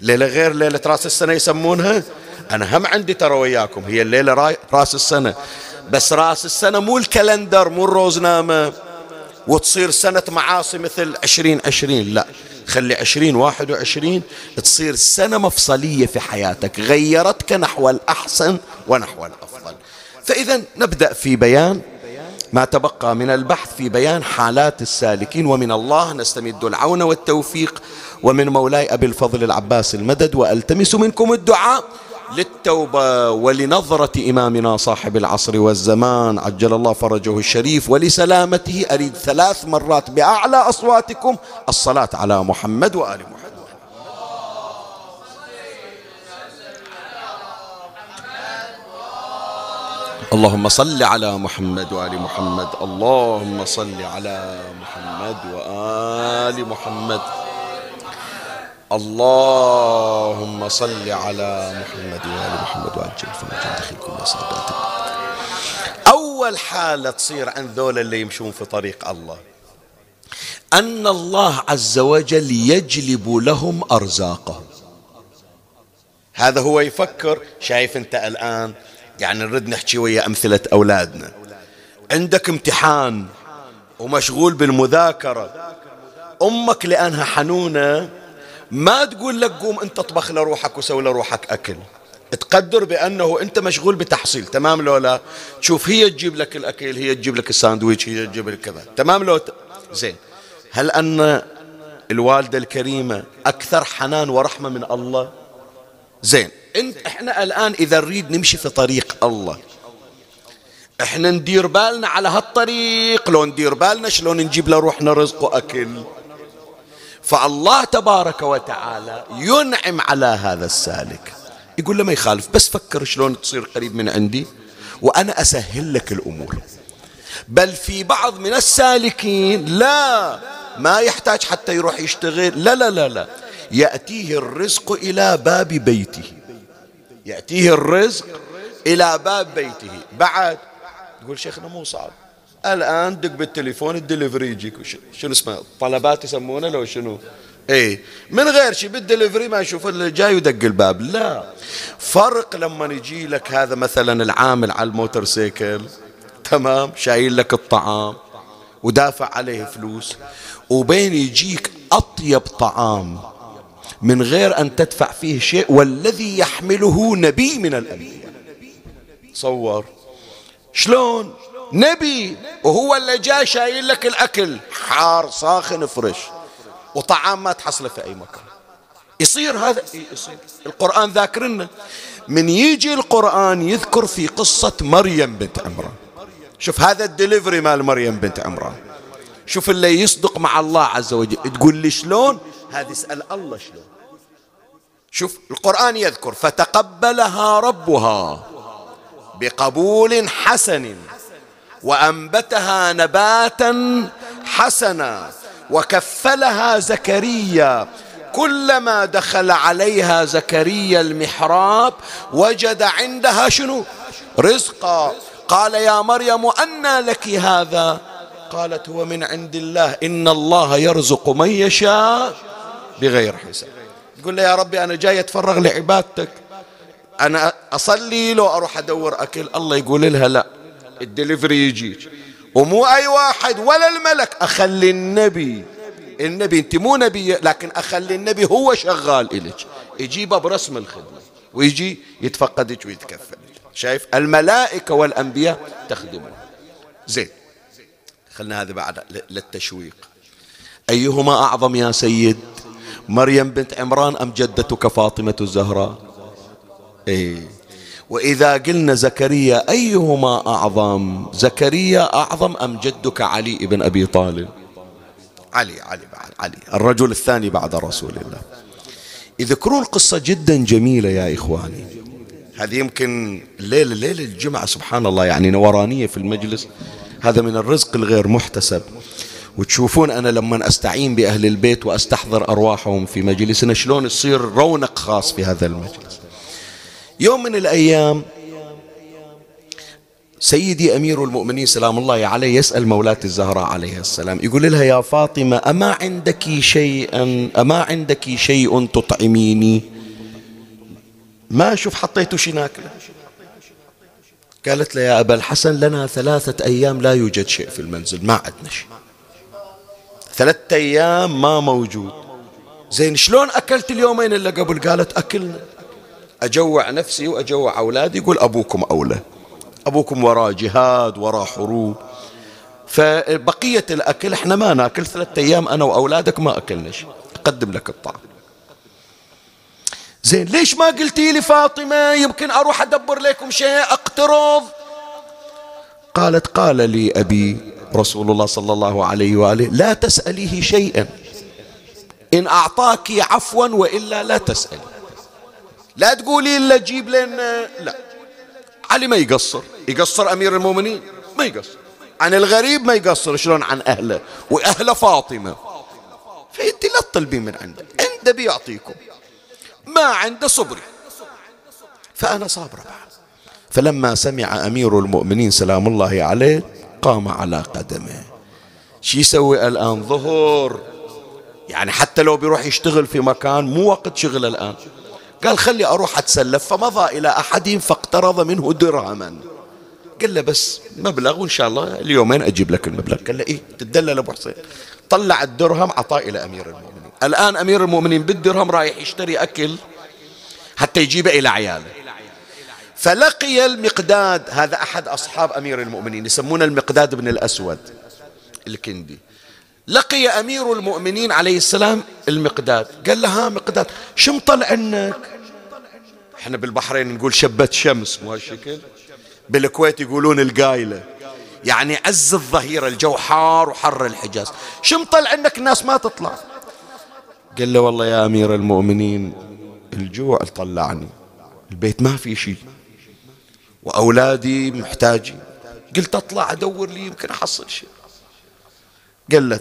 [SPEAKER 1] ليلة غير ليلة راس السنة يسمونها. أنا هم عندي ترى وياكم هي الليلة راس السنة. بس راس السنة مو ال calendar مو الروزنامة وتصير سنة معاصي مثل عشرين عشرين. لا خلي عشرين واحد وعشرين تصير سنة مفصلية في حياتك غيرتك نحو الأحسن ونحو الأفضل. فإذا نبدأ في بيان ما تبقى من البحث في بيان حالات السالكين ومن الله نستمد العون والتوفيق. ومن مولاي أبي الفضل العباس المدد وألتمس منكم الدعاء. للتوبة ولنظرة إمامنا صاحب العصر والزمان. عجل الله فرجه الشريف ولسلامته أريد ثلاث مرات بأعلى أصواتكم الصلاة على محمد وآل محمد. اللهم صل على محمد وآل محمد. اللهم صل على محمد وآل محمد. اللهم صل على محمد وآل محمد وأجل فرجا دخل كل صادات أول حالة تصير عند ذول اللي يمشون في طريق الله. أن الله عز وجل يجلب لهم أرزاقهم. هذا هو يفكر شايف أنت الآن يعني نريد نحكي ويا أمثلة أولادنا. عندك امتحان ومشغول بالمذاكرة. أمك لأنها حنونة ما تقول لك قوم أنت اطبخ لروحك وسوي لروحك أكل. تقدر بأنه أنت مشغول بتحصيل تمام لو لا تشوف هي تجيب لك الأكل هي تجيب لك الساندويتش هي تجيب لك كذا. تمام لو ت... زين. هل أن الوالدة الكريمة أكثر حنان ورحمة من الله؟ زين. انت إحنا الآن إذا نريد نمشي في طريق الله إحنا ندير بالنا على هالطريق. لو ندير بالنا شلون نجيب لروحنا رزق وأكل؟ فالله تبارك وتعالى ينعم على هذا السالك. يقول له ما يخالف بس فكر شلون تصير قريب من عندي وأنا أسهل لك الأمور. بل في بعض من السالكين لا ما يحتاج حتى يروح يشتغل. لا لا لا لا. يأتيه الرزق إلى باب بيته. يأتيه الرزق إلى باب بيته. بعد يقول شيخنا مو صعب. الآن دق بالتليفون الدليفري يجيك. شنو اسمه؟ طلبات يسمونه لو شنو؟ إيه. من غير شيء بالدليفري ما يشوف اللي جاي ودق الباب. لا. فرق لما يجي لك هذا مثلا العامل على ال motorcycle. تمام؟ شايل لك الطعام. ودافع عليه فلوس. وبين يجيك أطيب طعام. من غير أن تدفع فيه شيء. والذي يحمله نبي من الأنبياء. صور. شلون؟ نبي وهو اللي جاي شايل لك الأكل. حار ساخن فرش وطعام ما تحصله في أي مكان. يصير هذا؟ يصير. القرآن ذاكرنا. من يجي القرآن يذكر في قصة مريم بنت عمران. شوف هذا الدليفري مال مريم بنت عمران. شوف اللي يصدق مع الله عز وجل. تقول لي شلون؟ هذه اسأل الله شلون. شوف القرآن يذكر فتقبلها ربها بقبول حسن. وأنبتها نباتا حسنا وكفلها زكريا. كلما دخل عليها زكريا المحراب وجد عندها شنو؟ رزقا. قال يا مريم أنى لك هذا؟ قالت هو من عند الله. إن الله يرزق من يشاء بغير حساب. تقول له يا ربي أنا جاي أتفرغ لعبادتك. أنا أصلي لو أروح أدور أكل. الله يقول لها لا. الدليفري يجيك ومو أي واحد ولا الملك. أخلي النبي النبي أنت مو نبي لكن أخلي النبي هو شغال إلك يجيبه برسم الخدمة ويجي يتفقدك ويتكفل شايف؟ الملائكة والأنبياء تخدمه. زين خلنا هذا بعد للتشويق. أيهما أعظم يا سيد؟ مريم بنت عمران أم جدتك فاطمة الزهراء؟ إيه. وإذا قلنا زكريا أيهما أعظم؟ زكريا أعظم أم جدك علي بن أبي طالب؟ علي علي بعد علي الرجل الثاني بعد رسول الله. يذكرون قصة جدا جميلة يا إخواني. هذه يمكن الليلة ليلة الجمعة سبحان الله يعني نورانية في المجلس. هذا من الرزق الغير محتسب. وتشوفون أنا لما أستعين بأهل البيت وأستحضر أرواحهم في مجلسنا شلون يصير رونق خاص في هذا المجلس. يوم من الأيام سيدي أمير المؤمنين سلام الله عليه يسأل مولاة الزهراء عليه السلام يقول لها يا فاطمة أما عندك شيئا أما عندك شيء تطعميني؟ ما أشوف حطيته شي ناكلة. قالت له يا أبا الحسن لنا ثلاثة أيام لا يوجد شيء في المنزل ما عندنا شيء. ثلاثة أيام ما موجود. زين شلون أكلت اليومين اللي قبل؟ قالت أكلنا. أجوع نفسي وأجوع أولادي يقول أبوكم أولى. أبوكم وراه جهاد وراه حروب. فبقية الأكل إحنا ما ناكل ثلاثة أيام أنا وأولادك ما أكلنا شيء أقدم لك الطعام. زين ليش ما قلتي لي فاطمة يمكن أروح أدبر لكم شيء؟ أقترض. قالت قال لي أبي رسول الله صلى الله عليه وآله لا تسأليه شيئا. إن أعطاك عفوا وإلا لا تسألي. لا تقولي إلا جيب لنا لا. علي ما يقصر. يقصر أمير المؤمنين. ما يقصر. عن الغريب ما يقصر. شلون عن أهله. وأهل فاطمة. فأنت لا تطلبين من عنده عنده بيعطيكم. ما عنده صبري. فأنا صابرة بعد. فلما سمع أمير المؤمنين سلام الله عليه قام على قدمه. شو يسوي الآن؟ ظهر يعني حتى لو بيروح يشتغل في مكان مو وقت شغل الآن. قال خلي أروح أتسلف. فمضى إلى أحدهم فاقترض منه درهما قال له بس مبلغ وإن شاء الله اليومين أجيب لك المبلغ. قال له إيه؟ تدلل أبو حسين. طلع الدرهم عطاه إلى أمير المؤمنين. الآن أمير المؤمنين بالدرهم رايح يشتري أكل حتى يجيبه إلى عياله. فلقي المقداد هذا أحد أصحاب أمير المؤمنين يسمونه المقداد بن الأسود الكندي. لقي أمير المؤمنين عليه السلام المقداد. قال له ها مقداد شو مطلع عنك إحنا بالبحرين نقول شبت شمس مو هالشكل؟ بالكويت يقولون القايلة. يعني عز الظهيرة الجو حار وحر الحجاز. شو مطلع عنك الناس ما تطلع؟ قال له والله يا أمير المؤمنين الجوع طلعني. البيت ما في شيء. وأولادي محتاجين. قلت أطلع أدور لي يمكن أحصل شيء. قال له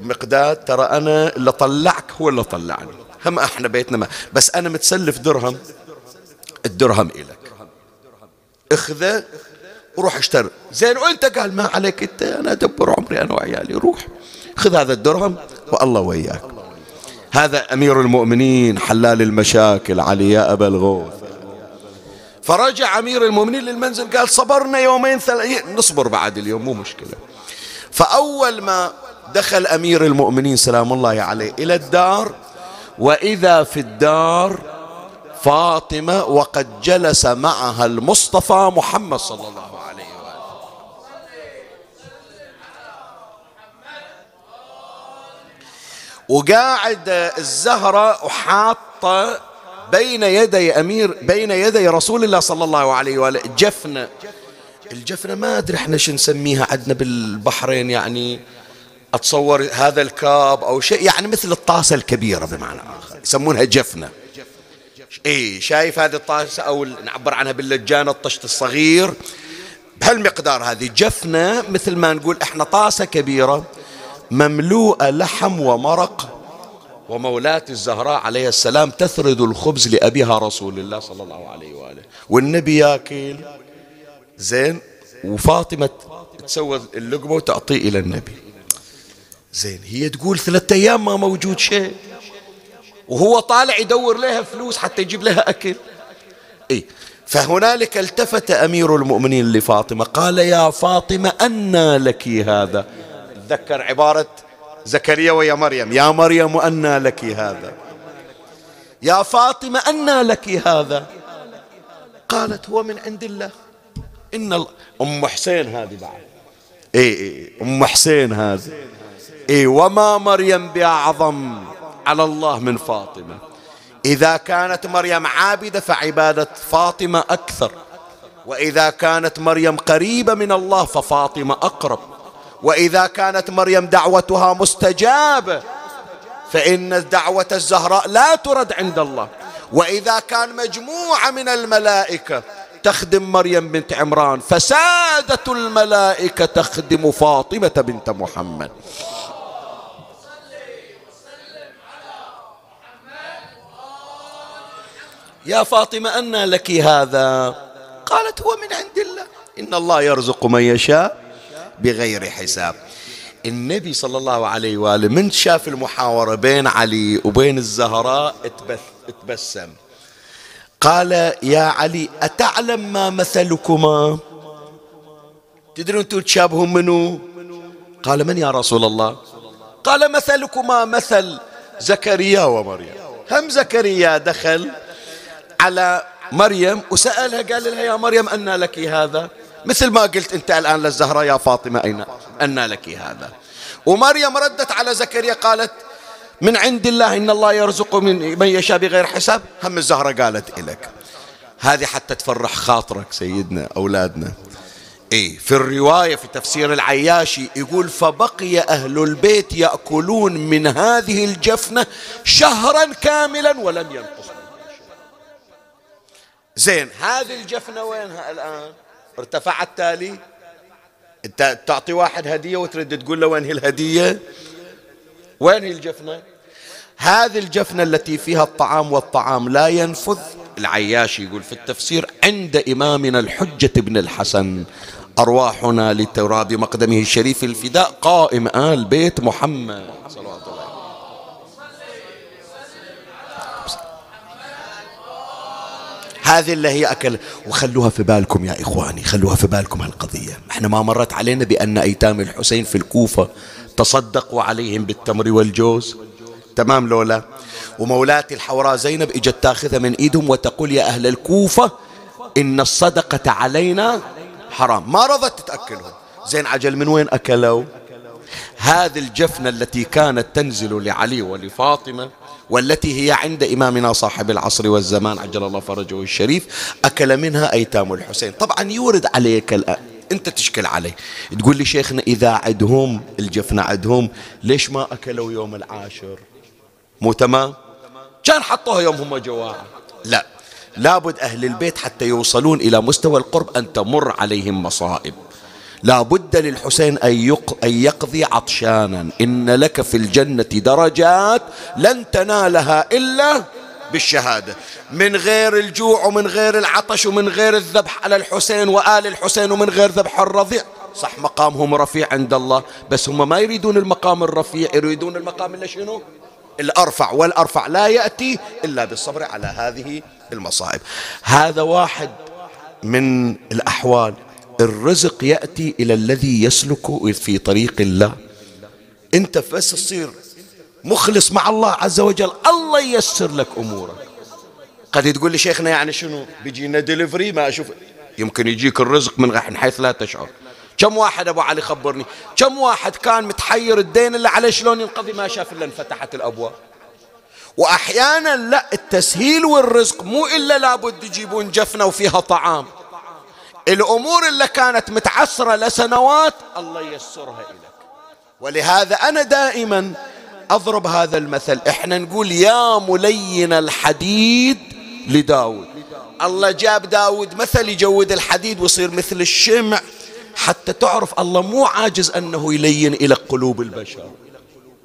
[SPEAKER 1] مقداد ترى أنا اللي طلعك هو اللي طلعني. هم إحنا بيتنا ما. بس أنا متسلف درهم. الدرهم إلك اخذه وروح اشتري. زين وانت قال ما عليك انت؟ أنا ادبر عمري أنا وعيالي. روح. خذ هذا الدرهم والله وياك. هذا أمير المؤمنين حلال المشاكل علي يا أبا الغوث. فرجع أمير المؤمنين للمنزل قال صبرنا يومين ثلاثة نصبر بعد اليوم مو مشكلة. فأول ما دخل أمير المؤمنين سلام الله عليه إلى الدار وإذا في الدار فاطمة وقد جلس معها المصطفى محمد صلى الله عليه وآله. وقاعد الزهرة وحاطه بين يدي أمير بين يدي رسول الله صلى الله عليه وآله. جفنه الجفنه ما أدري إحنا شو نسميها عندنا بالبحرين يعني. أتصور هذا الكاب أو شيء يعني مثل الطاسة الكبيرة بمعنى آخر يسمونها جفنة. إيه شايف هذه الطاسة أو نعبر عنها باللجان الطشت الصغير؟ بهالمقدار هذه جفنة مثل ما نقول إحنا طاسة كبيرة مملوءة لحم ومرق ومولاة الزهراء عليه السلام تثرد الخبز لأبيها رسول الله صلى الله عليه وآله. والنبي ياكل. زين. وفاطمة تسوى اللقمة وتعطيه إلى النبي. زين هي تقول ثلاثة أيام ما موجود شيء وهو طالع يدور لها فلوس حتى يجيب لها أكل. إيه فهنالك التفت أمير المؤمنين لفاطمة قال يا فاطمة أنى لك هذا. تذكر عبارة زكريا ويا مريم. يا مريم أنى لك هذا. يا فاطمة أنى لك هذا. قالت هو من عند الله. إن الله أم حسين هذه بعد. إي إي أم حسين هذه. إي وما مريم بأعظم على الله من فاطمة. إذا كانت مريم عابدة فعبادة فاطمة أكثر. وإذا كانت مريم قريبة من الله ففاطمة أقرب. وإذا كانت مريم دعوتها مستجابة فإن دعوة الزهراء لا ترد عند الله. وإذا كان مجموعة من الملائكة تخدم مريم بنت عمران فسادة الملائكة تخدم فاطمة بنت محمد. يا فاطمة أنى لك هذا؟ قالت هو من عند الله. إن الله يرزق من يشاء بغير حساب. النبي صلى الله عليه وآله من شاف المحاورة بين علي وبين الزهراء؟ اتبسم. قال يا علي أتعلم ما مثلكما؟ تدرون أنتم تشابهون منو؟ قال من يا رسول الله؟ قال مثلكما مثل زكريا ومريم. هم زكريا دخل على مريم وسألها قال لها يا مريم أن لك هذا. مثل ما قلت أنت الآن للزهراء يا فاطمة أين؟ أن لك هذا. ومريم ردت على زكريا قالت من عند الله إن الله يرزق من من يشاء بغير حساب. هم الزهرة قالت إلك. هذه حتى تفرح خاطرك سيدنا أولادنا. إيه في الرواية في تفسير العياشي يقول فبقي أهل البيت يأكلون من هذه الجفنة شهرا كاملا ولم ينقص. زين. هذه الجفنة وينها الآن؟ ارتفعت تالي؟ انت تعطي واحد هدية وترد تقول له وين هي الهدية؟ وين هي الجفنة؟ هذه الجفنة التي فيها الطعام والطعام لا ينفذ. العياشي يقول في التفسير عند إمامنا الحجة بن الحسن أرواحنا لتراب مقدمه الشريف الفداء قائم آل بيت محمد. صلوات هذه اللي هي أكل. وخلوها في بالكم يا إخواني خلوها في بالكم هالقضية. إحنا ما مرت علينا بأن أيتام الحسين في الكوفة تصدقوا عليهم بالتمر والجوز. تمام لولا؟ ومولاتي الحوراء زينب إجت تاخذها من إيدهم وتقول يا أهل الكوفة إن الصدقة علينا حرام. ما رضت تتأكلهم. زين عجل من وين أكلوا؟ هذه الجفنة التي كانت تنزل لعلي ولفاطمة والتي هي عند إمامنا صاحب العصر والزمان عجل الله فرجه الشريف أكل منها أيتام الحسين. طبعا يورد عليك الآن أنت تشكل عليه. تقول لي شيخنا إذا عدهم الجفنة عدهم ليش ما أكلوا يوم العاشر؟ مو تمام؟ كان حطوها يوم هم جواعة لا. لابد أهل البيت حتى يوصلون إلى مستوى القرب أن تمر عليهم مصائب. لا بد للحسين أن يقضي عطشانا. إن لك في الجنة درجات لن تنالها إلا بالشهادة. من غير الجوع ومن غير العطش ومن غير الذبح على الحسين وآل الحسين ومن غير ذبح الرضيع. صح مقامهم رفيع عند الله بس هم ما يريدون المقام الرفيع. يريدون المقام اللي شنو؟ الأرفع. والأرفع لا يأتي إلا بالصبر على هذه المصائب. هذا واحد من الأحوال الرزق يأتي إلى الذي يسلك في طريق الله. أنت بس تصير مخلص مع الله عز وجل الله ييسر لك أمورك. قد تقول لي شيخنا يعني شنو؟ بيجينا دليفري ما أشوف. يمكن يجيك الرزق من حيث لا تشعر. كم واحد أبو علي خبرني؟ كم واحد كان متحير الدين اللي عليه شلون ينقضي؟ ما شاف إلا انفتحت الأبواب. وأحيانا لا التسهيل والرزق مو إلا لابد يجيبون جفنة وفيها طعام. الأمور اللي كانت متعسرة لسنوات الله ييسرها إليك. ولهذا أنا دائما أضرب هذا المثل. إحنا نقول يا ملين الحديد لداود. الله جاب داود مثل يجود الحديد ويصير مثل الشمع حتى تعرف الله مو عاجز أنه يلين إلى قلوب البشر.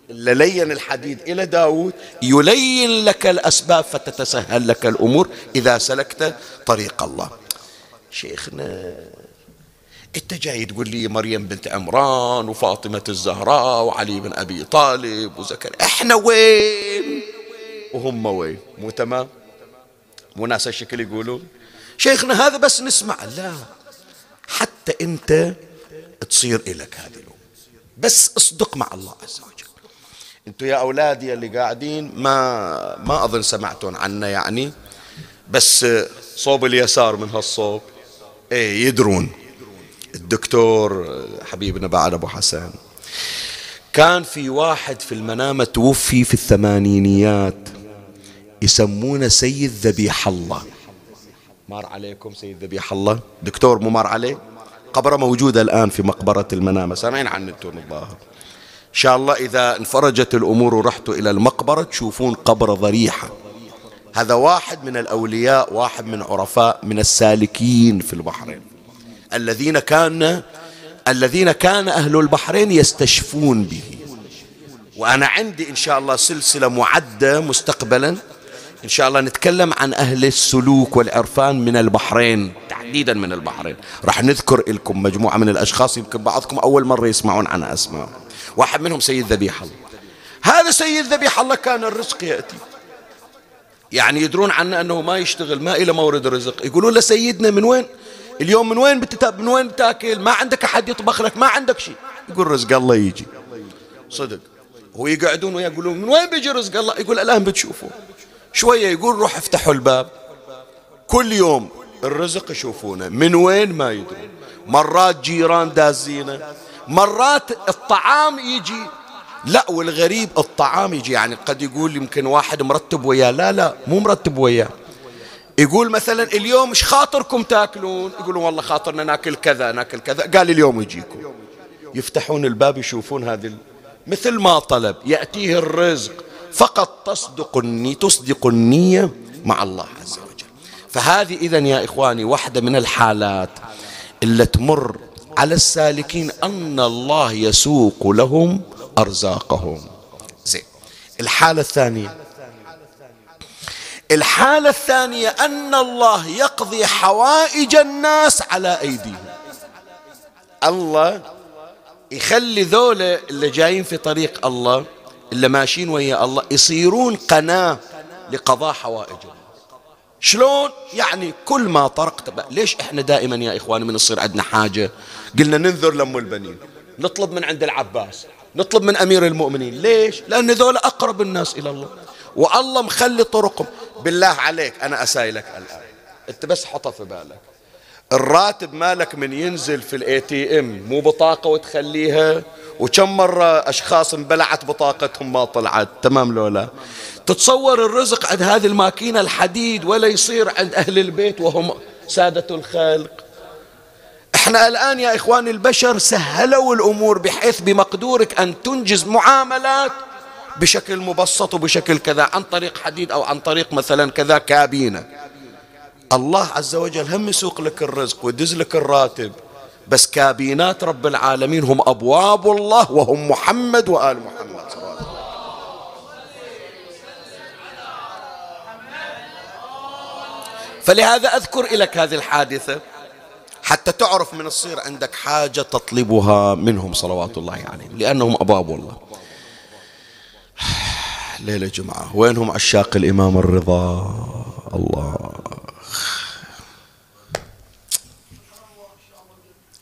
[SPEAKER 1] إلا لين الحديد إلى داود يلين لك الأسباب فتتسهل لك الأمور إذا سلكت طريق الله. شيخنا. انت جاي تقول لي مريم بنت عمران وفاطمة الزهراء وعلي بن أبي طالب وزكريا. إحنا وين؟ وهم وين؟ مو تمام؟ مو ناس الشكل يقولون شيخنا هذا بس نسمع. لا. حتى انت تصير إلك هذه الأمور بس اصدق مع الله عز وجل. أنتم يا أولادي اللي قاعدين ما ما أظن سمعتون عنه يعني. بس صوب اليسار من هالصوب. إيه يدرون. الدكتور حبيبنا بعد أبو حسن. كان في واحد في المنامة توفي في الثمانينيات يسمونه سيد ذبيح الله. مار عليكم سيد ذبيح الله؟ دكتور مو مار عليه قبره موجودة الآن في مقبرة المنامة. سامعين عن التون الظاهر إن شاء الله إذا انفرجت الأمور ورحتوا إلى المقبرة تشوفون قبر ضريحة. هذا واحد من الأولياء واحد من عرفاء من السالكين في البحرين. الذين كان الذين كان أهل البحرين يستشفون به. وأنا عندي إن شاء الله سلسلة معدة مستقبلا. إن شاء الله نتكلم عن أهل السلوك والعرفان من البحرين تحديدا من البحرين. راح نذكر لكم مجموعة من الأشخاص يمكن بعضكم أول مرة يسمعون عن أسماء. واحد منهم سيد ذبيح الله. هذا سيد ذبيح الله كان الرزق يأتي. يعني يدرون عنه أنه ما يشتغل ما إلى مورد رزق يقولون له سيدنا من وين؟ اليوم من وين بتتاب من وين تاكل ما عندك أحد يطبخ لك ما عندك شيء. يقول رزق الله يجي. صدق. هو يقعدون ويقولون من وين بيجي رزق الله؟ يقول الآن بتشوفوا شوية يقول روح افتحوا الباب. كل يوم الرزق يشوفونه. من وين؟ ما يدرون. مرات جيران دازينه. مرات الطعام يجي. لا والغريب الطعام يجي يعني قد يقول يمكن واحد مرتب وياه. لا لا مو مرتب وياه. يقول مثلا اليوم إيش خاطركم تاكلون؟ يقولون والله خاطرنا ناكل كذا ناكل كذا. قال اليوم يجيكم. يفتحون الباب يشوفون هذه مثل ما طلب. يأتيه الرزق. فقط تصدق النية تصدق النية مع الله عز وجل. فهذه إذا يا إخواني واحدة من الحالات اللي تمر على السالكين أن الله يسوق لهم أرزاقهم. زين. الحالة الثانية. الحالة الثانية أن الله يقضي حوائج الناس على أيديهم. الله يخلي ذولا اللي جايين في طريق الله اللي ماشيين ويا الله يصيرون قناة لقضاء حوائجهم. شلون؟ يعني كل ما طرقت بقى. ليش إحنا دائما يا إخواني من يصير عندنا حاجة؟ قلنا ننذر لأم البنين. نطلب من عند العباس. نطلب من أمير المؤمنين. ليش؟ لأن ذولا أقرب الناس إلى الله. والله مخلي طرقهم. بالله عليك أنا أسائلك الآن. أنت بس حطها في بالك. الراتب مالك من ينزل في ال ATM مو بطاقة وتخليها؟ وكم مرة أشخاص انبلعت بطاقتهم ما طلعت؟ تمام لولا تتصور الرزق عند هذه الماكينة الحديد ولا يصير عند أهل البيت وهم سادة الخلق؟ إحنا الآن يا إخواني البشر سهلوا الأمور بحيث بمقدورك أن تنجز معاملات بشكل مبسط وبشكل كذا عن طريق حديد أو عن طريق مثلا كذا كابينة. الله عز وجل هم يسوق لك الرزق ويدز لك الراتب بس كابينات رب العالمين هم أبواب الله وهم محمد وآل محمد صلى الله عليه وسلم. فلهذا أذكر لك هذه الحادثة. حتى تعرف من الصير عندك حاجة تطلبها منهم صلوات الله عليهم لأنهم أبواب الله ليلة جمعة وينهم عشاق الإمام الرضا؟ الله.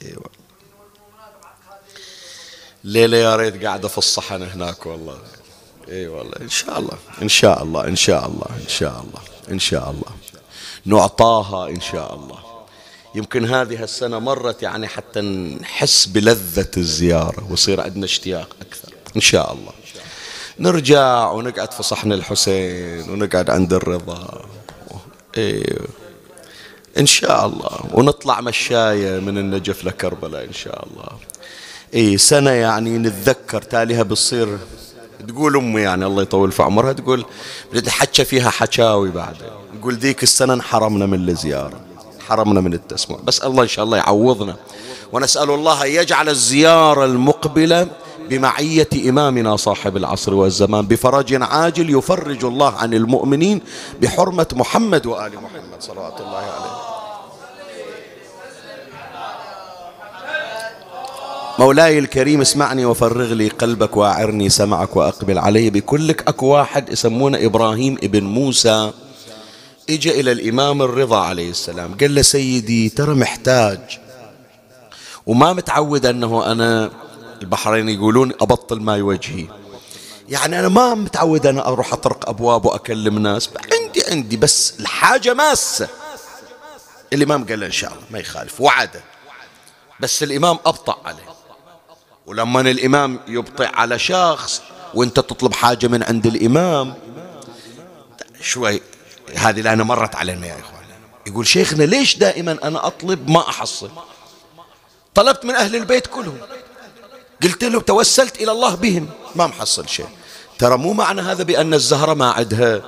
[SPEAKER 1] أيوه ليلة يا ريت قاعدة في الصحن هناك والله. اي والله. إن شاء الله إن شاء الله إن شاء الله إن شاء الله إن شاء الله. نعطاها إن شاء الله. يمكن هذه السنة مرت يعني حتى نحس بلذة الزيارة ويصير عندنا اشتياق أكثر. إن شاء الله. نرجع ونقعد في صحن الحسين ونقعد عند الرضا. أيوه إن شاء الله. ونطلع مشاية من النجف لكربلاء إن شاء الله. إي سنة يعني نتذكر تاليها بتصير تقول أمي يعني الله يطول في عمرها تقول حكى فيها حكاوي بعد. تقول ذيك السنة انحرمنا من الزيارة. حرمنا من التسمع. بس الله إن شاء الله يعوضنا. ونسأل الله أن يجعل الزيارة المقبلة بمعية إمامنا صاحب العصر والزمان بفرج عاجل يفرج الله عن المؤمنين بحرمة محمد وآل محمد صلوات الله عليه. مولاي الكريم اسمعني وفرغ لي قلبك واعرني سمعك وأقبل علي بكلك اكو واحد يسمونه إبراهيم ابن موسى اجى إلى الإمام الرضا عليه السلام. قال له سيدي ترى محتاج. وما متعود أنه أنا البحرين يقولون أبطل ماي وجهي. يعني أنا ما متعود أنا أروح أطرق أبواب وأكلم ناس. عندي عندي بس الحاجة ماسة. الإمام قال له إن شاء الله ما يخالف. وعده. بس الإمام أبطأ عليه. ولما الإمام يبطئ على شخص وأنت تطلب حاجة من عند الإمام شوي هذه لأنا مرت علينا يا إخوان. يقول شيخنا ليش دائما أنا أطلب ما أحصل؟ طلبت من أهل البيت كلهم. قلت له توسلت إلى الله بهم. ما محصل شيء. ترى مو معنى هذا بأن الزهرة ما عدها؟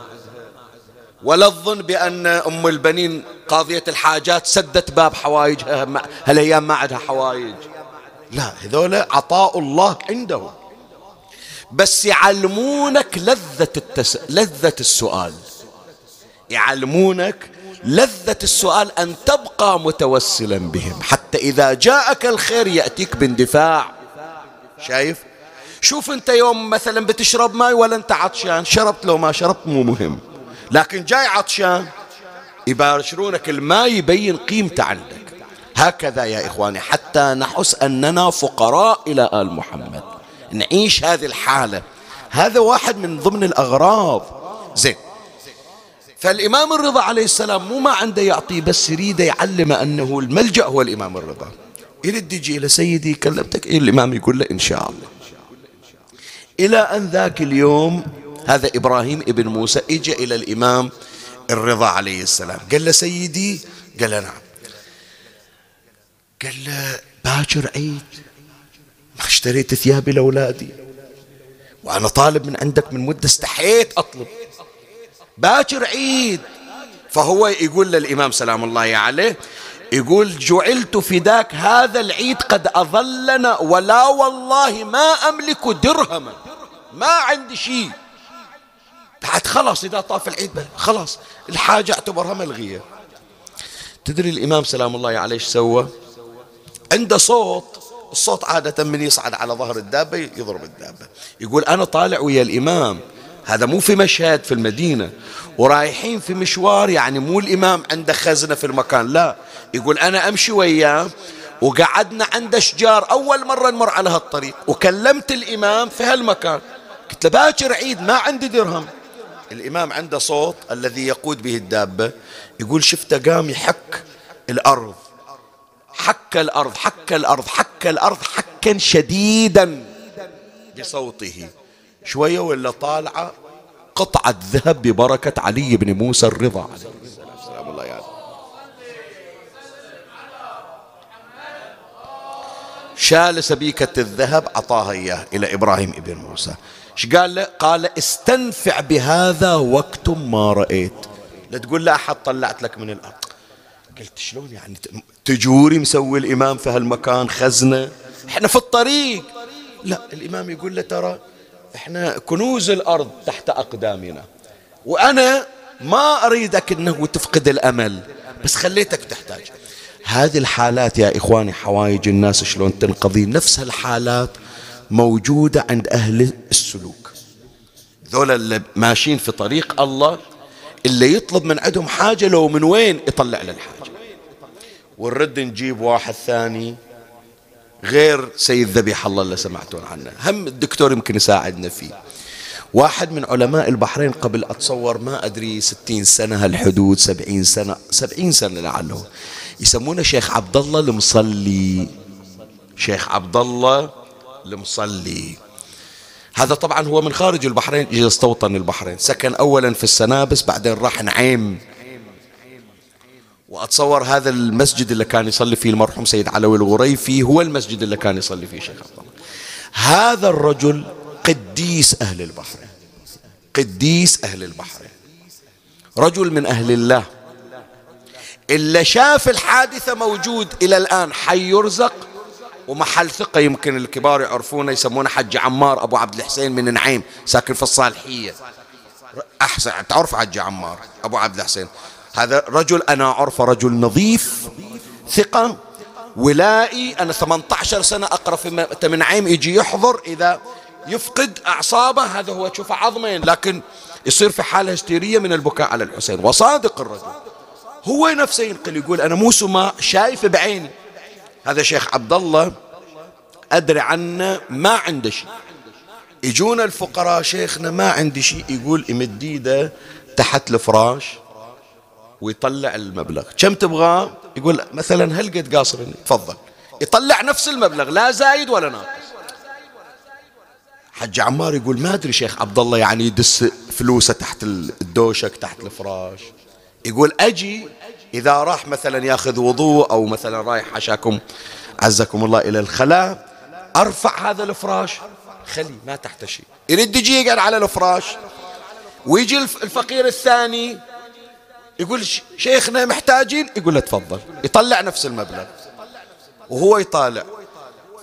[SPEAKER 1] ولا الظن بأن أم البنين قاضية الحاجات سدت باب حوائجها هالأيام ما عندها حوائج لا هذول عطاء الله عنده. بس يعلمونك لذة التس... لذة السؤال. يعلمونك لذة السؤال أن تبقى متوسلا بهم. حتى إذا جاءك الخير يأتيك باندفاع. شايف؟ شوف أنت يوم مثلا بتشرب ماي ولا أنت عطشان. شربت لو ما شربت مو مهم. لكن جاي عطشان يباشرونك الماء يبين قيمته عندك. هكذا يا إخواني حتى نحس أننا فقراء إلى آل محمد. نعيش هذه الحالة. هذا واحد من ضمن الأغراض. زين. فالإمام الرضا عليه السلام مو ما عنده يعطيه بس يريد يعلم أنه الملجأ هو الإمام الرضا. يرد يجي إلى سيدي كلمتك إيه الإمام يقول له إن شاء الله. إلى أن ذاك اليوم هذا إبراهيم ابن موسى إجا إلى الإمام الرضا عليه السلام. قال له سيدي قال له نعم. قال له باكر عيد ما اشتريت ثيابي لأولادي وأنا طالب من عندك من مدة استحيت أطلب. باكر عيد. فهو يقول للإمام سلام الله عليه يقول جعلت فداك هذا العيد قد أظلنا ولا والله ما أملك درهما. ما عندي شيء. بعد خلاص إذا طاف العيد خلاص الحاجة اعتبرها ملغية. تدري الإمام سلام الله عليه إيش سوى؟ عنده صوت الصوت عادة من يصعد على ظهر الدابة يضرب الدابة. يقول أنا طالع ويا الإمام هذا مو في مشهد في المدينة. ورايحين في مشوار يعني مو الإمام عنده خزنة في المكان لا. يقول أنا أمشي وياه وقعدنا عند أشجار أول مرة نمر على هالطريق وكلمت الإمام في هالمكان. قلت له باكر عيد ما عندي درهم. الإمام عنده صوت الذي يقود به الدابة يقول شفته قام يحك الأرض. حك الأرض حك الأرض حك الأرض حكا شديدا بصوته. شوية ولا طالعة؟ قطعة ذهب ببركة علي بن موسى الرضا. عليه السلام الله يعني. شال سبيكة الذهب أعطاها إياه إلى إبراهيم ابن موسى. إيش قال له؟ قال استنفع بهذا وقت ما رأيت. لا تقول لا أحد طلعت لك من الأرض. قلت شلون يعني؟ تجوري مسوي الإمام في هالمكان خزنة؟ إحنا في الطريق. لا الإمام يقول له ترى إحنا كنوز الأرض تحت أقدامنا. وأنا ما أريدك أنه تفقد الأمل بس خليتك تحتاج. هذه الحالات يا إخواني حوايج الناس شلون تنقضي. نفس الحالات موجودة عند أهل السلوك. ذولا اللي ماشيين في طريق الله اللي يطلب من عندهم حاجة لو من وين يطلع له الحاجة ونرد نجيب واحد ثاني. غير سيد ذبيح الله اللي سمعتون عنه. هم الدكتور يمكن يساعدنا فيه. واحد من علماء البحرين قبل أتصور ما أدري ستين سنة هالحدود سبعين سنة سبعين سنة لعله. يسمونه شيخ عبد الله المصلي. شيخ عبد الله المصلي. هذا طبعا هو من خارج البحرين اجى استوطن البحرين. سكن اولا في السنابس بعدين راح نعيم. وأتصور هذا المسجد اللي كان يصلي فيه المرحوم سيد علوي الغريفي هو المسجد اللي كان يصلي فيه شيخ عبد الله. هذا الرجل قديس أهل البحرين قديس أهل البحرين رجل من أهل الله. اللي شاف الحادثة موجود إلى الآن. حي يرزق ومحل ثقة يمكن الكبار يعرفونه يسمونه حج عمار أبو عبد الحسين من نعيم ساكن في الصالحية. أحسن تعرف حج عمار أبو عبد الحسين؟ هذا رجل أنا أعرفه رجل نظيف ثقة ولائي أنا 18 سنة أقرأ في من نعيم يجي يحضر إذا يفقد أعصابه هذا هو تشوفه عظمين لكن يصير في حالة هستيرية من البكاء على الحسين. وصادق الرجل. هو نفسه ينقل يقول أنا مو سماء شايف بعيني. هذا شيخ عبد الله أدري عنه ما عنده شيء. يجونا الفقراء شيخنا ما عندي شيء يقول يمد إيده تحت الفراش ويطلع المبلغ. كم تبغاه يقول مثلا هل قد قاصرني؟ تفضل. يطلع نفس المبلغ لا زايد ولا ناقص. حج عمار يقول ما أدري شيخ عبد الله يعني يدس فلوسه تحت الدوشك تحت الفراش. يقول أجي إذا راح مثلا ياخذ وضوء أو مثلا رايح حشاكم عزكم الله إلى الخلاء أرفع هذا الفراش. خلي ما تحت شيء. يرد يجي يقعد على الفراش. ويجي الفقير الثاني يقول شيخنا محتاجين. يقول له تفضل. يطلع نفس المبلغ. وهو يطالع.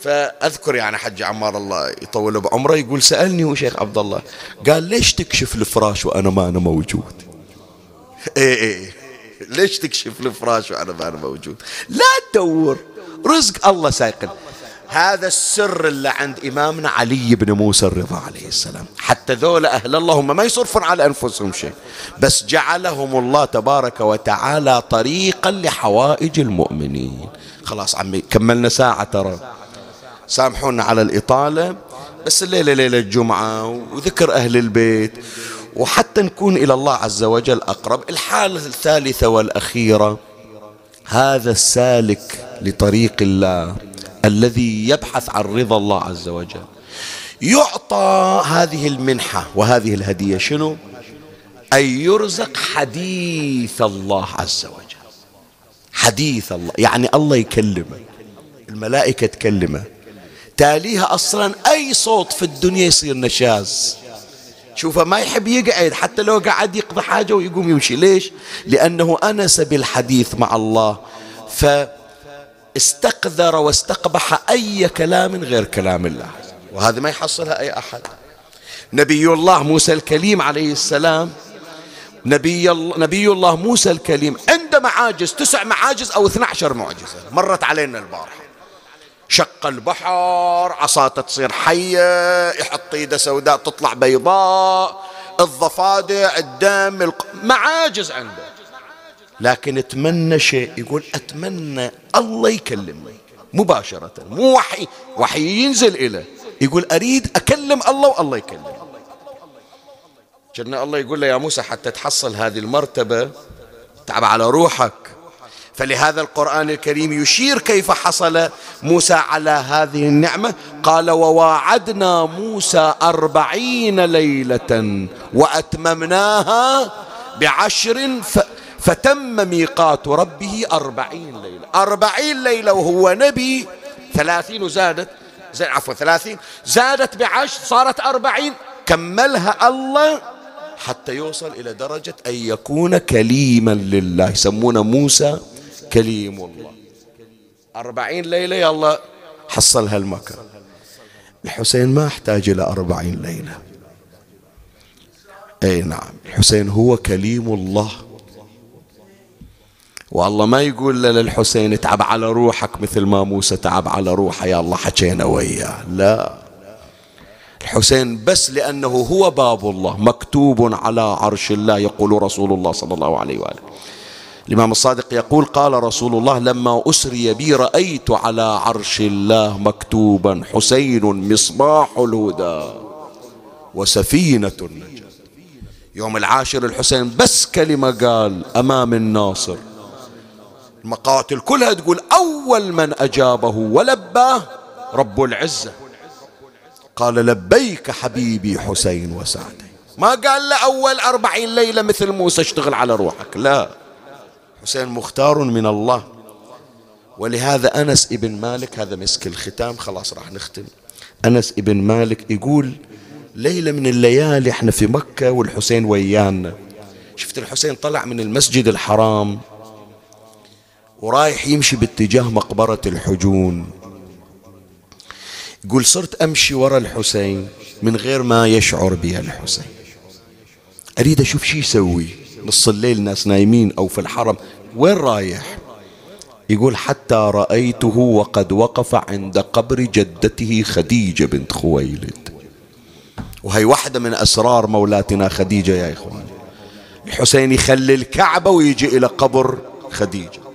[SPEAKER 1] فأذكر يعني حج عمار الله يطول بعمره يقول سألني هو شيخ عبد الله قال ليش تكشف الفراش وأنا ما أنا موجود؟ إيه إيه, إيه. ليش تكشف الفراش وأنا ما أنا موجود؟ لا تدور رزق الله سايقن هذا السر اللي عند إمامنا علي بن موسى الرضا عليه السلام. حتى ذولا أهل الله هم ما يصرفون على أنفسهم شيء بس جعلهم الله تبارك وتعالى طريقا لحوائج المؤمنين. خلاص عمي كملنا ساعة ترى. سامحونا على الإطالة بس الليلة ليلة الجمعة وذكر أهل البيت. وحتى نكون إلى الله عز وجل أقرب. الحالة الثالثة والأخيرة هذا السالك لطريق الله. الذي يبحث عن رضا الله عز وجل. يعطى هذه المنحة وهذه الهدية شنو؟ أن يرزق حديث الله عز وجل. حديث الله. يعني الله يكلمه. الملائكة تكلمه. تاليها أصلا أي صوت في الدنيا يصير نشاز. شوفه ما يحب يقعد. حتى لو قعد يقضي حاجة ويقوم يمشي. ليش؟ لأنه أنس بالحديث مع الله. فاستقذر واستقبح أي كلام غير كلام الله. وهذا ما يحصلها أي أحد. نبي الله موسى الكليم عليه السلام نبي نبي الله موسى الكليم عنده معاجز تسع معاجز أو 12 معجزة. مرت علينا البارحة. شق البحر عصاته تصير حية يحط إيده سوداء تطلع بيضاء الضفادع الدم الق... معاجز عنده. لكن أتمنى شيء. يقول أتمنى الله يكلمني. مباشرة. مو وحي. وحي ينزل إليه يقول أريد أكلم الله والله يكلمني. كنا الله يقول له يا موسى حتى تحصل هذه المرتبة تعب على روحك. فلهذا القرآن الكريم يشير كيف حصل موسى على هذه النعمة. قال وواعدنا موسى أربعين ليلة وأتممناها بعشر ف فتم ميقات ربه أربعين ليلة. أربعين ليلة وهو نبي ثلاثين وزادت زين عفوا ثلاثين زادت بعشر صارت أربعين. كملها الله حتى يوصل إلى درجة أن يكون كليما لله. يسمونه موسى كليم الله. أربعين ليلة يلا حصل هالمكان الحسين ما احتاج إلى أربعين ليلة. أي نعم الحسين هو كليم الله. والله ما يقول للحسين اتعب على روحك مثل ما موسى تعب على روحه يا الله حكينا وياه. لا. الحسين بس لأنه هو باب الله مكتوب على عرش الله يقول رسول الله صلى الله عليه وآله. الإمام الصادق يقول قال رسول الله لما أسري بي رأيت على عرش الله مكتوبا حسين مصباح الهدى وسفينة النجاة. يوم العاشر الحسين بس كلمة قال أمام الناصر. المقاتل كلها تقول أول من أجابه ولباه رب العزة. قال لبيك حبيبي حسين وسعدي ما قال له أول أربعين ليلة مثل موسى اشتغل على روحك. لا. حسين مختار من الله. ولهذا أنس ابن مالك هذا مسك الختام خلاص راح نختم. أنس ابن مالك يقول ليلة من الليالي إحنا في مكة والحسين ويانا. شفت الحسين طلع من المسجد الحرام. ورايح يمشي باتجاه مقبرة الحجون. يقول صرت أمشي ورا الحسين من غير ما يشعر بي الحسين. أريد أشوف شي يسوي نص الليل ناس نايمين أو في الحرم. وين رايح؟ يقول حتى رأيته وقد وقف عند قبر جدته خديجة بنت خويلد. وهي واحدة من أسرار مولاتنا خديجة يا إخوان الحسين يخلي الكعبة ويجي إلى قبر خديجة.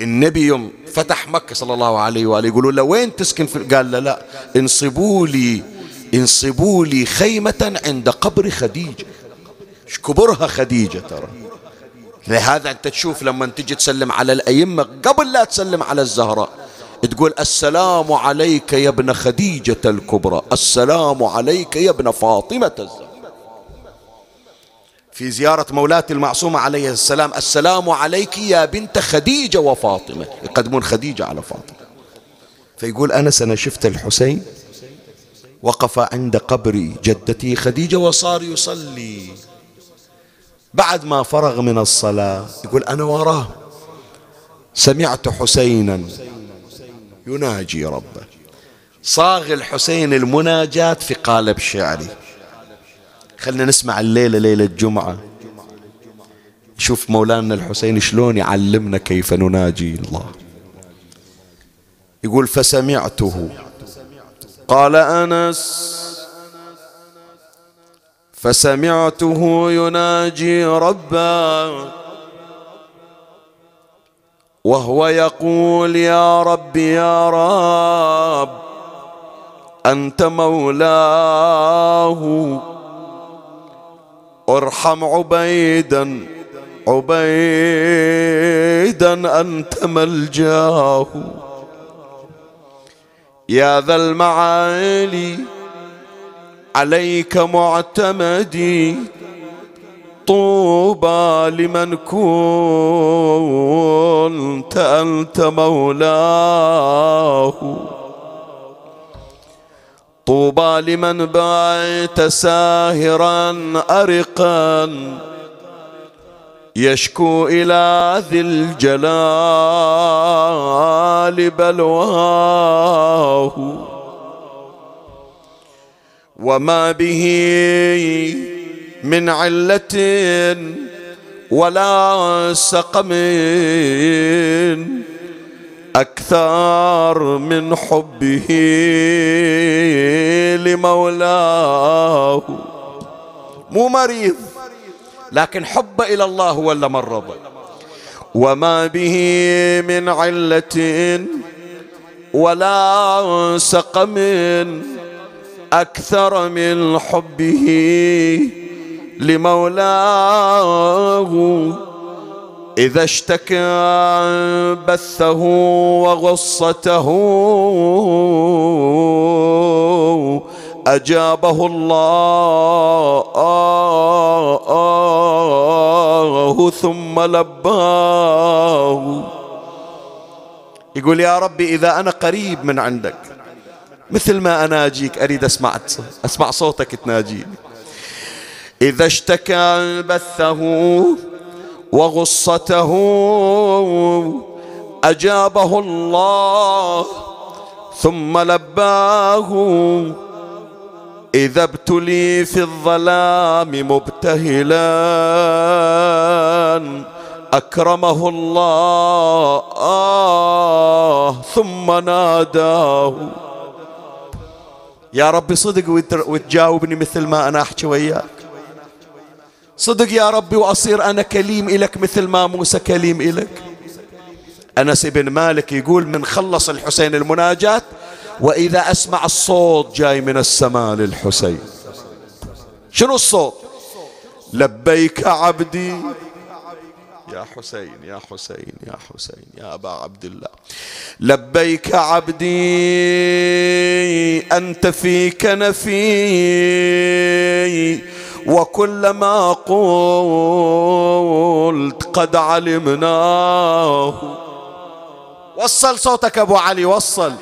[SPEAKER 1] النبي يوم فتح مكة صلى الله عليه وآله يقولوا له وين تسكن في قال له لا انصبوا لي انصبوا لي خيمة عند قبر خديجة. كبرها خديجة ترى؟ لهذا أنت تشوف لما تجي تسلم على الأئمة قبل لا تسلم على الزهراء تقول السلام عليك يا ابن خديجة الكبرى السلام عليك يا ابن فاطمة الزهراء. في زيارة مولاة المعصومة عليه السلام السلام عليك يا بنت خديجة وفاطمة. يقدمون خديجة على فاطمة. فيقول أنس أنا شفت الحسين وقف عند قبر جدتي خديجة وصار يصلي. بعد ما فرغ من الصلاة يقول أنا وراه سمعت حسينا يناجي ربه. صاغ الحسين المناجات في قالب شعري. خلنا نسمع الليلة ليلة الجمعة شوف مولانا الحسين شلون يعلمنا كيف نناجي الله. يقول فسمعته. قال أنس فسمعته يناجي ربه وهو يقول يا رب يا رب أنت مولاه. ارحم عبيدا عبيدا أنت ملجاه. يا ذا المعالي عليك معتمدي طوبى لمن كنت أنت مولاه. طوبى لمن بات ساهرا أرقا يشكو إلى ذي الجلال بلواه وما به من علة ولا سقم أكثر من حبه لمولاه. مو مريض لكن حب إلى الله ولا مرض وما به من علة ولا سقم أكثر من حبه لمولاه. إذا اشتكى بثه وغصته أجابه الله ثم لباه. يقول يا ربي إذا أنا قريب من عندك مثل ما أناجيك أريد أسمع أسمع صوتك تناجيني. إذا اشتكى بثه وغصته أجابه الله ثم لباه إذا ابتلي في الظلام مبتهلا أكرمه الله آه ثم ناداه. يا ربي صدق وتجاوبني مثل ما أنا أحكي وياك. صدق يا ربي وأصير أنا كليم إلك مثل ما موسى كليم إلك أنس بن مالك يقول من خلص الحسين المناجات وإذا أسمع الصوت جاي من السماء للحسين. شنو الصوت؟ لبيك عبدي. يا حسين يا حسين يا حسين يا أبا عبد الله. لبيك عبدي أنت فيك نفي. وكلما قلت قد علمناه. وصل صوتك أبو علي وصل.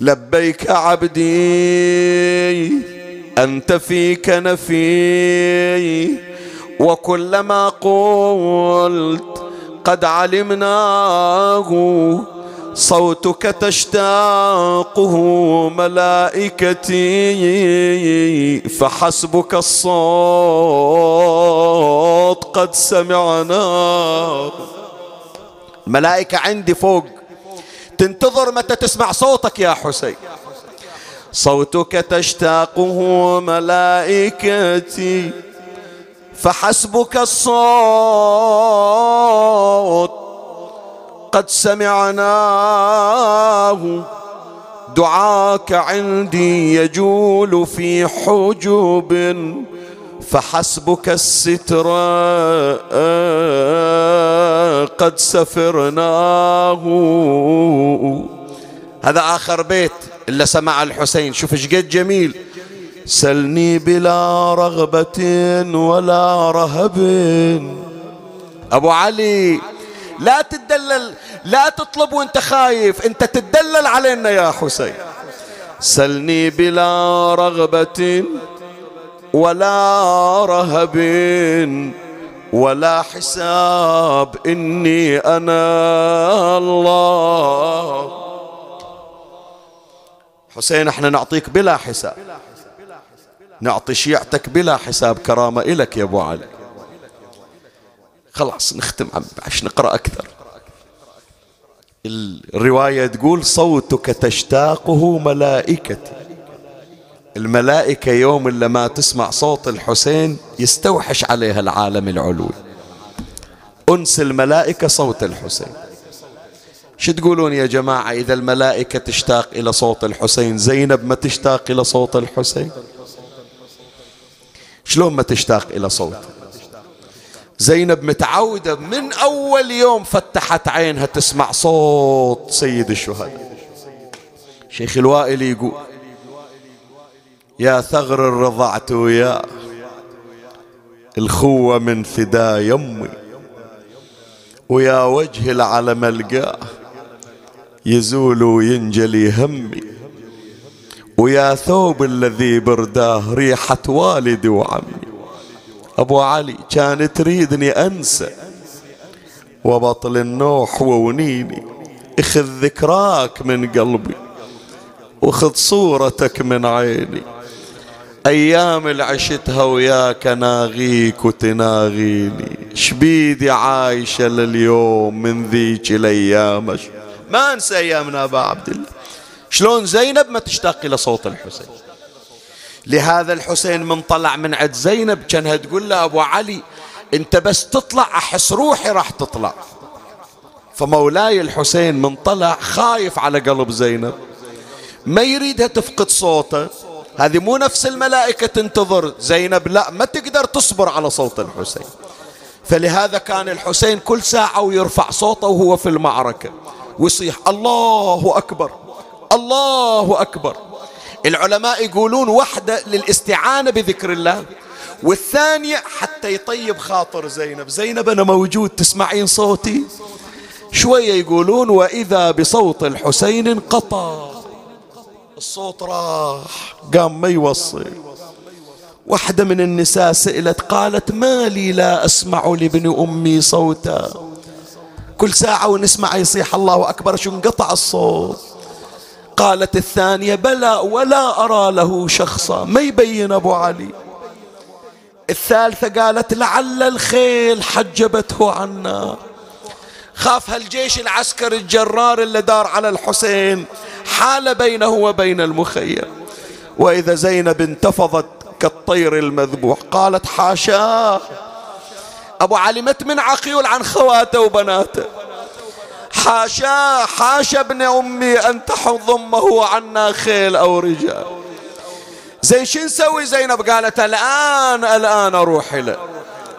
[SPEAKER 1] لبيك عبدي أنت فيك نفي. وكلما قلت قد علمناه. صوتك تشتاقه ملائكتي فحسبك الصوت قد سمعناه الملائكة عندي فوق تنتظر متى تسمع صوتك يا حسين. صوتك تشتاقه ملائكتي فحسبك الصوت قد سمعناه. دعاك عندي يجول في حجب فحسبك الستر قد سفرناه. هذا آخر بيت إلا سمع الحسين. شوف إيش قد جميل. سلني بلا رغبة ولا رهب. أبو علي لا تدلل لا تطلب وانت خايف انت تدلل علينا يا حسين. سلني بلا رغبة ولا رهب ولا حساب إني أنا الله. حسين إحنا نعطيك بلا حساب. نعطي شيعتك بلا حساب كرامة إلك يا أبو علي. خلاص نختم عش نقرأ أكثر. الرواية تقول صوتك تشتاقه ملائكتي. الملائكة يوم اللي ما تسمع صوت الحسين يستوحش عليها العالم العلوي. أنس الملائكة صوت الحسين. شو تقولون يا جماعة إذا الملائكة تشتاق إلى صوت الحسين؟ زينب ما تشتاق إلى صوت الحسين؟ شلون ما تشتاق إلى صوته زينب متعودة من أول يوم فتحت عينها تسمع صوت سيد الشهداء. شيخ الوائل يقول يا ثغر رضعت ويا الخوة من فدا يمي ويا وجه العلم القاه يزول وينجلي همي ويا ثوب الذي برداه ريحة والدي وعمي. أبو علي كان تريدني أنسى وبطل النوح وونيني. اخذ ذكراك من قلبي وخذ صورتك من عيني. أيام العشتها وياك ناغيك وتناغيني. شبيدي عايشة لليوم من ذيك الأيام. ما أنسى أيامنا أبا عبد الله. شلون زينب ما تشتاق إلى صوت الحسين. لهذا الحسين من طلع من عند زينب كانها تقول له أبو علي أنت بس تطلع أحس روحي راح تطلع. فمولاي الحسين من طلع خايف على قلب زينب. ما يريدها تفقد صوته. هذه مو نفس الملائكة تنتظر. زينب لا ما تقدر تصبر على صوت الحسين. فلهذا كان الحسين كل ساعة ويرفع صوته وهو في المعركة. ويصيح الله أكبر الله أكبر. العلماء يقولون وحدة للاستعانة بذكر الله والثانية حتى يطيب خاطر زينب. زينب أنا موجود تسمعين صوتي؟ شوية يقولون وإذا بصوت الحسين انقطع. الصوت راح قام ما يوصل. واحدة من النساء سئلت قالت ما لي لا أسمع لابن أمي صوتا. كل ساعة ونسمع يصيح الله أكبر شو انقطع الصوت. قالت الثانية بلى ولا أرى له شخصا. ما يبين أبو علي؟ الثالثة قالت لعل الخيل حجبته عنا. خاف هالجيش العسكري الجرار اللي دار على الحسين حال بينه وبين المخيم. وإذا زينب انتفضت كالطير المذبوح قالت حاشاه أبو علي مت من عقيول عن خواته وبناته. حاشا حاشا ابن أمي أن تضمه عنا خيل أو رجال. زين شو نسوي زينب؟ قالت الآن الآن أروح له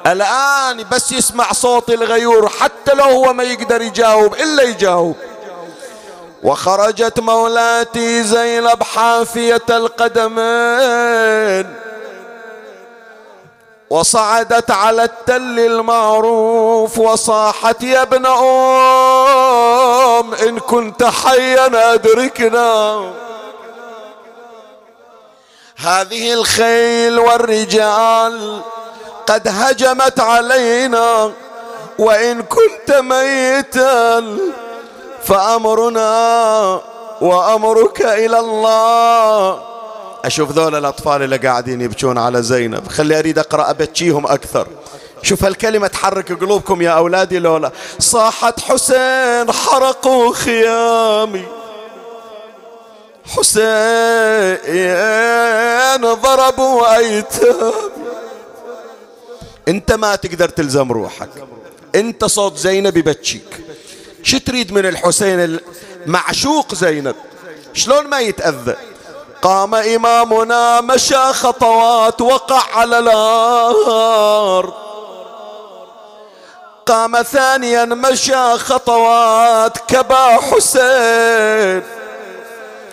[SPEAKER 1] الآن بس يسمع صوت الغيور حتى لو هو ما يقدر يجاوب إلا يجاوب. وخرجت مولاتي زينب حافية القدمين. وصعدت على التل المعروف وصاحت يا ابن أم إن كنت حيا أدركنا. هذه الخيل والرجال قد هجمت علينا وإن كنت ميتا فأمرنا وأمرك إلى الله. أشوف ذول الأطفال اللي قاعدين يبكون على زينب. خلي أريد أقرأ أبكيهم أكثر. شوف هالكلمة تحرك قلوبكم يا أولادي لولا. صاحت حسين حرقوا خيامي. حسين ضربوا أيتامي أنت ما تقدر تلزم روحك. أنت صوت زينب يبكيك. شو تريد من الحسين معشوق زينب؟ شلون ما يتأذى؟ قام إمامنا مشى خطوات وقع على النار قام ثانيا مشى خطوات كبا حسين.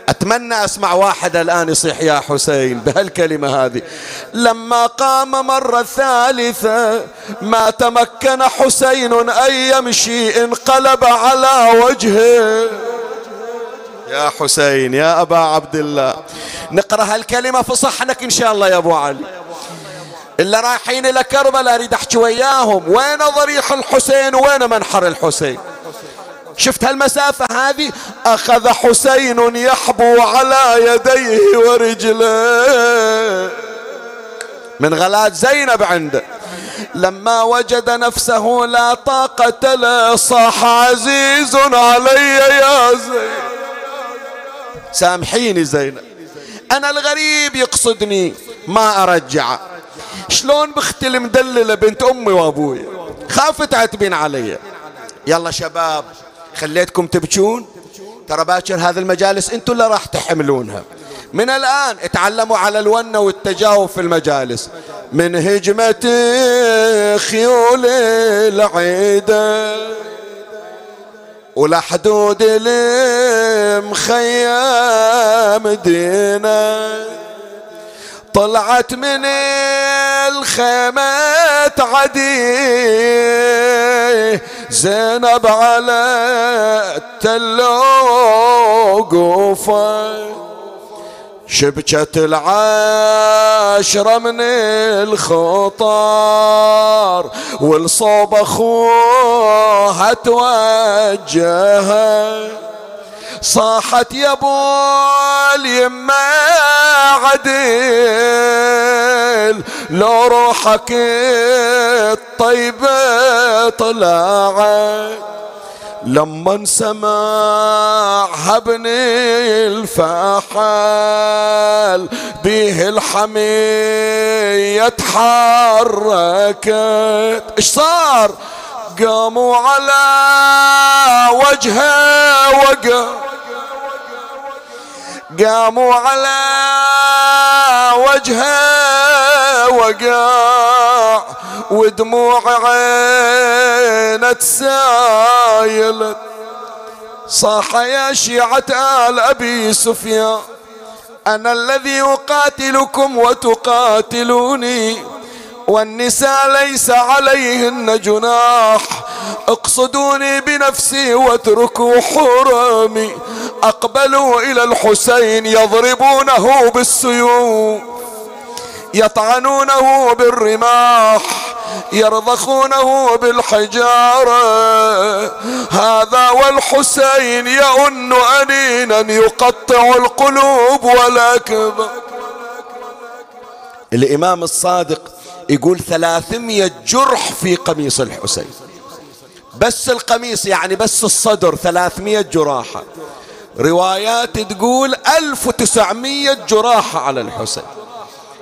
[SPEAKER 1] أتمنى أسمع واحد الآن يصيح يا حسين بهالكلمة هذه. لما قام مرة ثالثة ما تمكن حسين أن يمشي انقلب على وجهه. يا حسين يا أبا عبد الله نقرأ هالكلمة في صحنك إن شاء الله يا أبو علي. إلا رايحين إلى كربلاء أريد أحكي وياهم. وين ضريح الحسين؟ وين منحر الحسين؟ شفت هالمسافة هذه؟ أخذ حسين يحبو على يديه ورجليه من غلات زينب عنده. لما وجد نفسه لا طاقة له صاح عزيز علي يا زينب. سامحيني زينب أنا الغريب يقصدني ما أرجع. شلون بختي المدللة بنت أمي وأبوي؟ خاف تعتبين علي. يلا شباب خليتكم تبكون. ترى باكر هذه المجالس أنتم اللي راح تحملونها. من الآن اتعلموا على الونة والتجاوب في المجالس. من هجمة خيول العيدة. ولحدود المخيم دينا طلعت من الخيمة عدي زينب على التل وقوفه شبكة العاشرة من الخطار والصوب أخوها توجهها صاحت يا أبو اليمة عدل لو روحك الطيبة طلعت. لما سمعها ابن الفحل به الحمية تحركت إيش صار؟ قاموا على وجهه وقف قاموا على وجهه وقع ودموع عينة تسايلت صاح يا شيعة آل أبي سفيان أنا الذي أقاتلكم وتقاتلوني والنساء ليس عليهن جناح اقصدوني بنفسي واتركوا حرمي أقبلوا إلى الحسين يضربونه بالسيوف يطعنونه بالرماح. يرضخونه بالحجارة. هذا والحسين يؤن أنينا يقطع القلوب ولا كبر الإمام الصادق يقول ثلاثمية جرح في قميص الحسين. بس القميص يعني بس الصدر ثلاثمية جراحة. روايات تقول ألف وتسعمية جراحة على الحسين.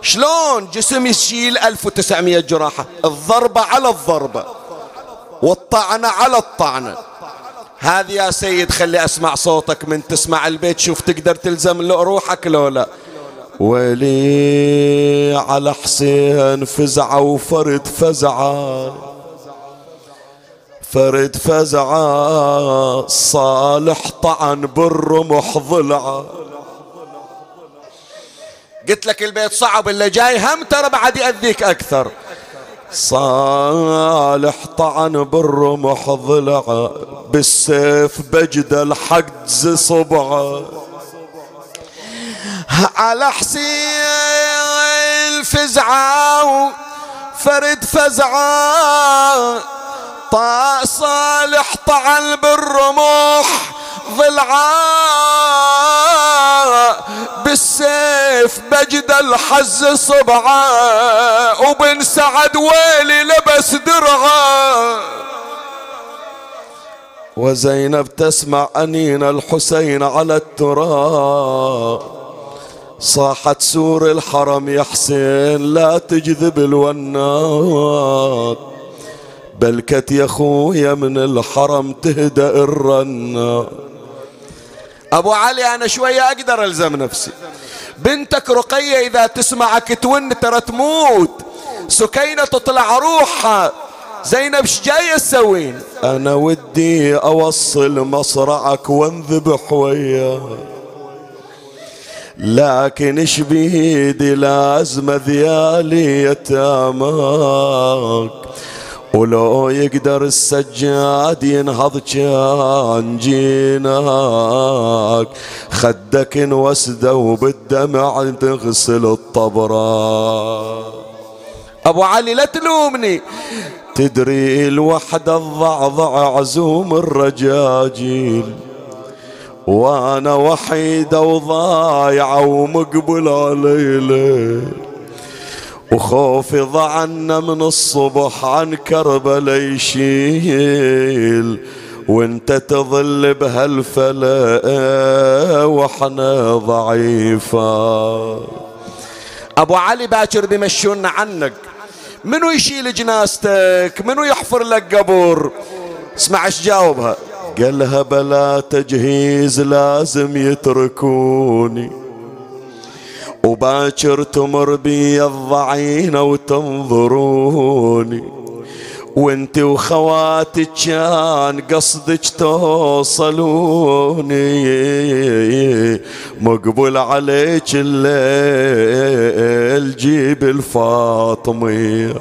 [SPEAKER 1] شلون جسم يشيل ألف وتسعمية جراحة؟ الضربة على الضربة والطعنة على الطعنة هذه يا سيد خلي أسمع صوتك من تسمع البيت شوف تقدر تلزم روحك لو لا. ولي على حسين فزعة وفرد فزعة فرد فزعة صالح طعن بالرمح ضلعة قلت لك البيت صعب اللي جاي هم ترى بعد يأذيك أكثر. صالح طعن بالرمح ضلعة بالسيف بجد الحجز صبعه على حسين فزعة فرد فزعة طا صالح طعن بالرمح ضلعة بالسيف بجد الحز صبعة وبن سعد ويلي لبس درعه. وزينب تسمع أنين الحسين على التراب. صاحت سور الحرم يا حسين لا تجذب الونات. بلكت يا خويا من الحرم تهدأ الرنات. أبو علي أنا شوية أقدر ألزم نفسي. بنتك رقية إذا تسمعك تون ترى تموت. سكينة تطلع روحها. زينب جاية تسوين؟ أنا ودي أوصل مصرعك وانذبح وياك لكن إيش بيدي لازم ذيالي يتاماك. ولو يقدر السجاد ينهض كان جيناك. خدك انوسده وبالدمع تغسل الطبرات أبو علي لا تلومني. تدري الوحدة الضعضع عزوم الرجاجيل. وأنا وحيدة وضايعة ومقبل عليلة وخوفي ضعنا من الصبح عن كربلا يشيل وانت تظل بهالفلا وإحنا ضعيفة. أبو علي باكر بيمشونا عنك. منو يشيل جنازتك؟ منو يحفر لك قبر اسمع إيش جاوبها. قالها بلا تجهيز لازم يتركوني. وباكر تمر بي الضعينة وتنظروني. وانت وخواتك كان قصدك توصلوني. مقبل عليك الليل جيب الفاطمية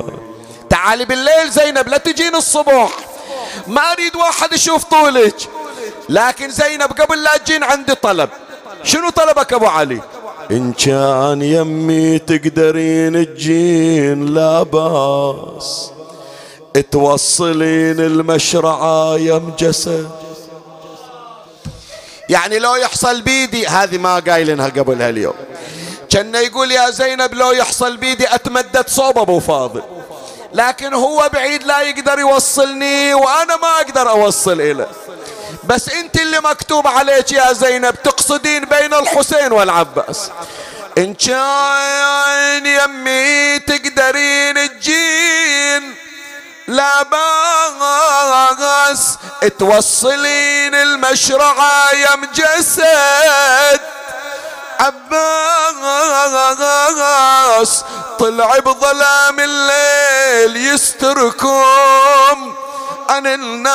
[SPEAKER 1] تعالي بالليل زينب لا تجين الصبح. ما أريد واحد يشوف طولك. لكن زينب قبل لا تجين عندي طلب. شنو طلبك أبو علي؟ إن كان يمي تقدرين تجين لا باس. توصلين المشرعة يم جسد. يعني لو يحصل بيدي هذه ما قايلينها قبل هاليوم. كان يقول يا زينب لو يحصل بيدي أتمدد صوب أبو فاضل. لكن هو بعيد لا يقدر يوصلني وأنا ما أقدر أوصل إليه. بس انت اللي مكتوب عليك يا زينب تقصدين بين الحسين والعباس. إن كان يمي تقدرين تجين لا باس توصلين المشرعة يا مجسد. عباس طلع بظلام الليل يستركم. عن الناس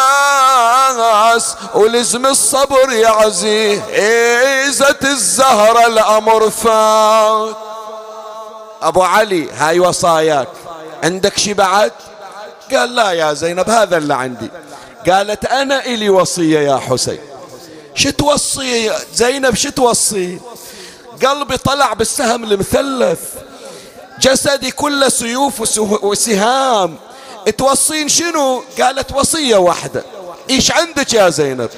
[SPEAKER 1] ولزم الصبر يا عزيزة الزهرة الأمر فات. أبو علي هاي وصاياك. عندك شي بعد؟ قال لا يا زينب هذا اللي عندي. قالت أنا إلي وصية يا حسين. شو توصي زينب؟ شو توصي؟ قلبي طلع بالسهم المثلث. جسدي كله سيوف وسهام. توصين شنو؟ قالت وصية واحدة. إيش عندك يا زينب؟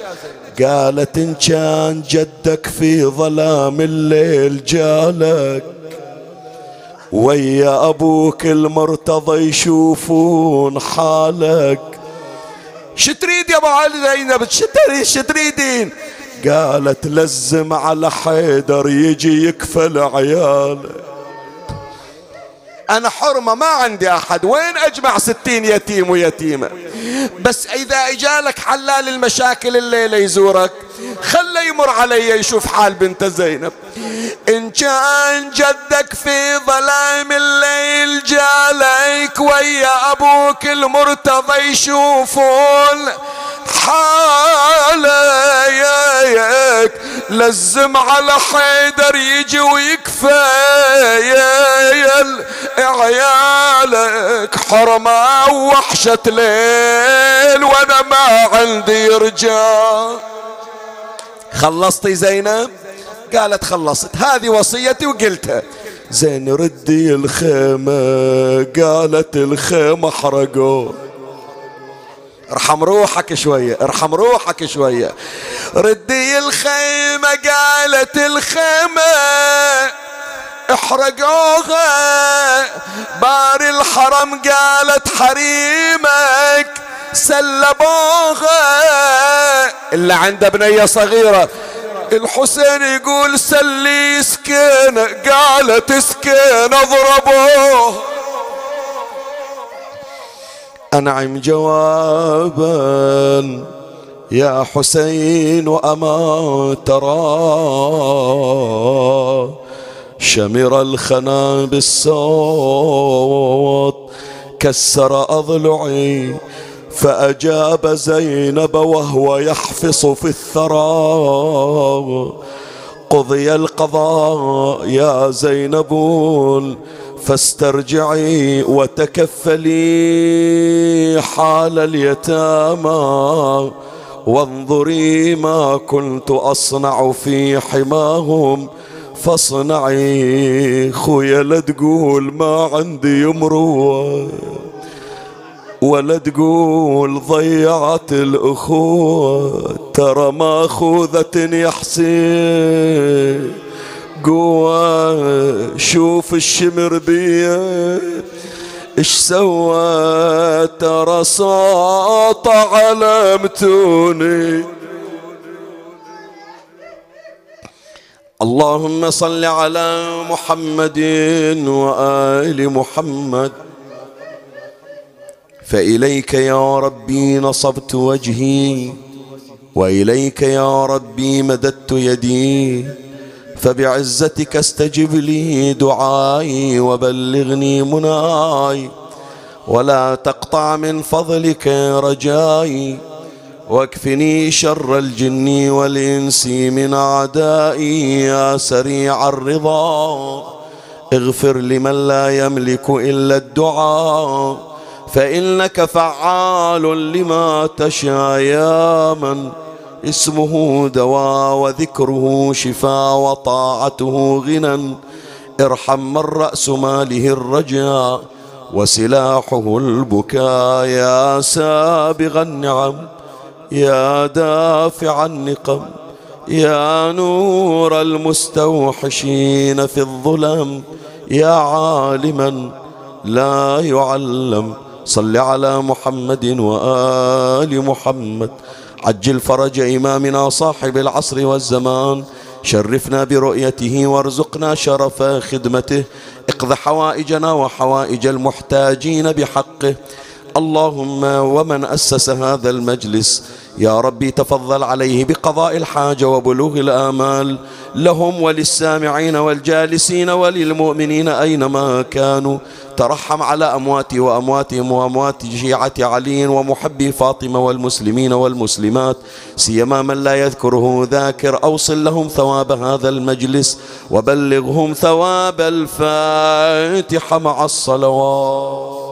[SPEAKER 1] قالت إن كان جدك في ظلام الليل جالك ويا أبوك المرتضى يشوفون حالك. شو تريد يا أبو علي زينب؟ شو تريدين؟ قالت لزم على حيدر يجي يكفل عيالك. أنا حرمة ما عندي أحد. وين أجمع ستين يتيم ويتيمة؟ بس إذا إجالك حلال المشاكل الليلة يزورك خله يمر علي يشوف حال بنت زينب. إن كان جدك في ظلام الليل جالك ويا أبوك المرتضى يشوفون حالك. لزم على حيدر يجي ويكفى عيالك. حرمة وحشة ليل وأنا ما عندي رجال. خلصتي زينب؟ قالت خلصت. هذه وصيتي وقلتها. زين ردي الخيمة قالت الخيمة حرقوه ارحم روحك شوية ارحم روحك شوية. ردي الخيمة قالت الخيمة. احرقوها. بار الحرم قالت حريمك سلبوها. اللي عنده بنية صغيرة. الحسين يقول سلي سكينة. قالت سكينة اضربوه. أنعم جوابا. يا حسين أما ترى. شمر الخنا بالصوت كسر أضلعي فأجاب زينب وهو يحفص في الثرى. قضي القضاء يا زينب فاسترجعي وتكفلي حال اليتامى. وانظري ما كنت أصنع في حماهم فاصنعي خويا لا تقول ما عندي يمروه ولا تقول ضيعت الأخوة ترى ماخوذة يا حسين. قوة شوف الشمر بيه إيش سوى؟ ترى صوت علمتوني اللهم صل على محمد وآل محمد. فإليك يا ربي نصبت وجهي وإليك يا ربي مددت يدي. فبعزتك استجب لي دعائي وبلغني مناي ولا تقطع من فضلك رجائي. واكفني شر الجن والإنس من أعدائي يا سريع الرضا. اغفر لمن لا يملك إلا الدعاء فإنك فعال لما تشاء يا من. اسمه دواء وذكره شفاء وطاعته غنى. ارحم من رأس ماله الرجاء وسلاحه البكاء يا سابغ النعم. يا دافع النقم يا نور المستوحشين في الظلم يا عالما لا يعلم. صل على محمد وآل محمد. عجل فرج إمامنا صاحب العصر والزمان. شرفنا برؤيته وارزقنا شرف خدمته. اقض حوائجنا وحوائج المحتاجين بحقه. اللهم ومن أسس هذا المجلس يا ربي تفضل عليه بقضاء الحاجة وبلوغ الآمال. لهم وللسامعين والجالسين وللمؤمنين أينما كانوا. ترحم على أمواتي وأمواتهم وأموات شيعة علي ومحبي فاطمة والمسلمين والمسلمات. سيما من لا يذكره ذاكر أوصل لهم ثواب هذا المجلس وبلغهم ثواب الفاتحة مع الصلوات.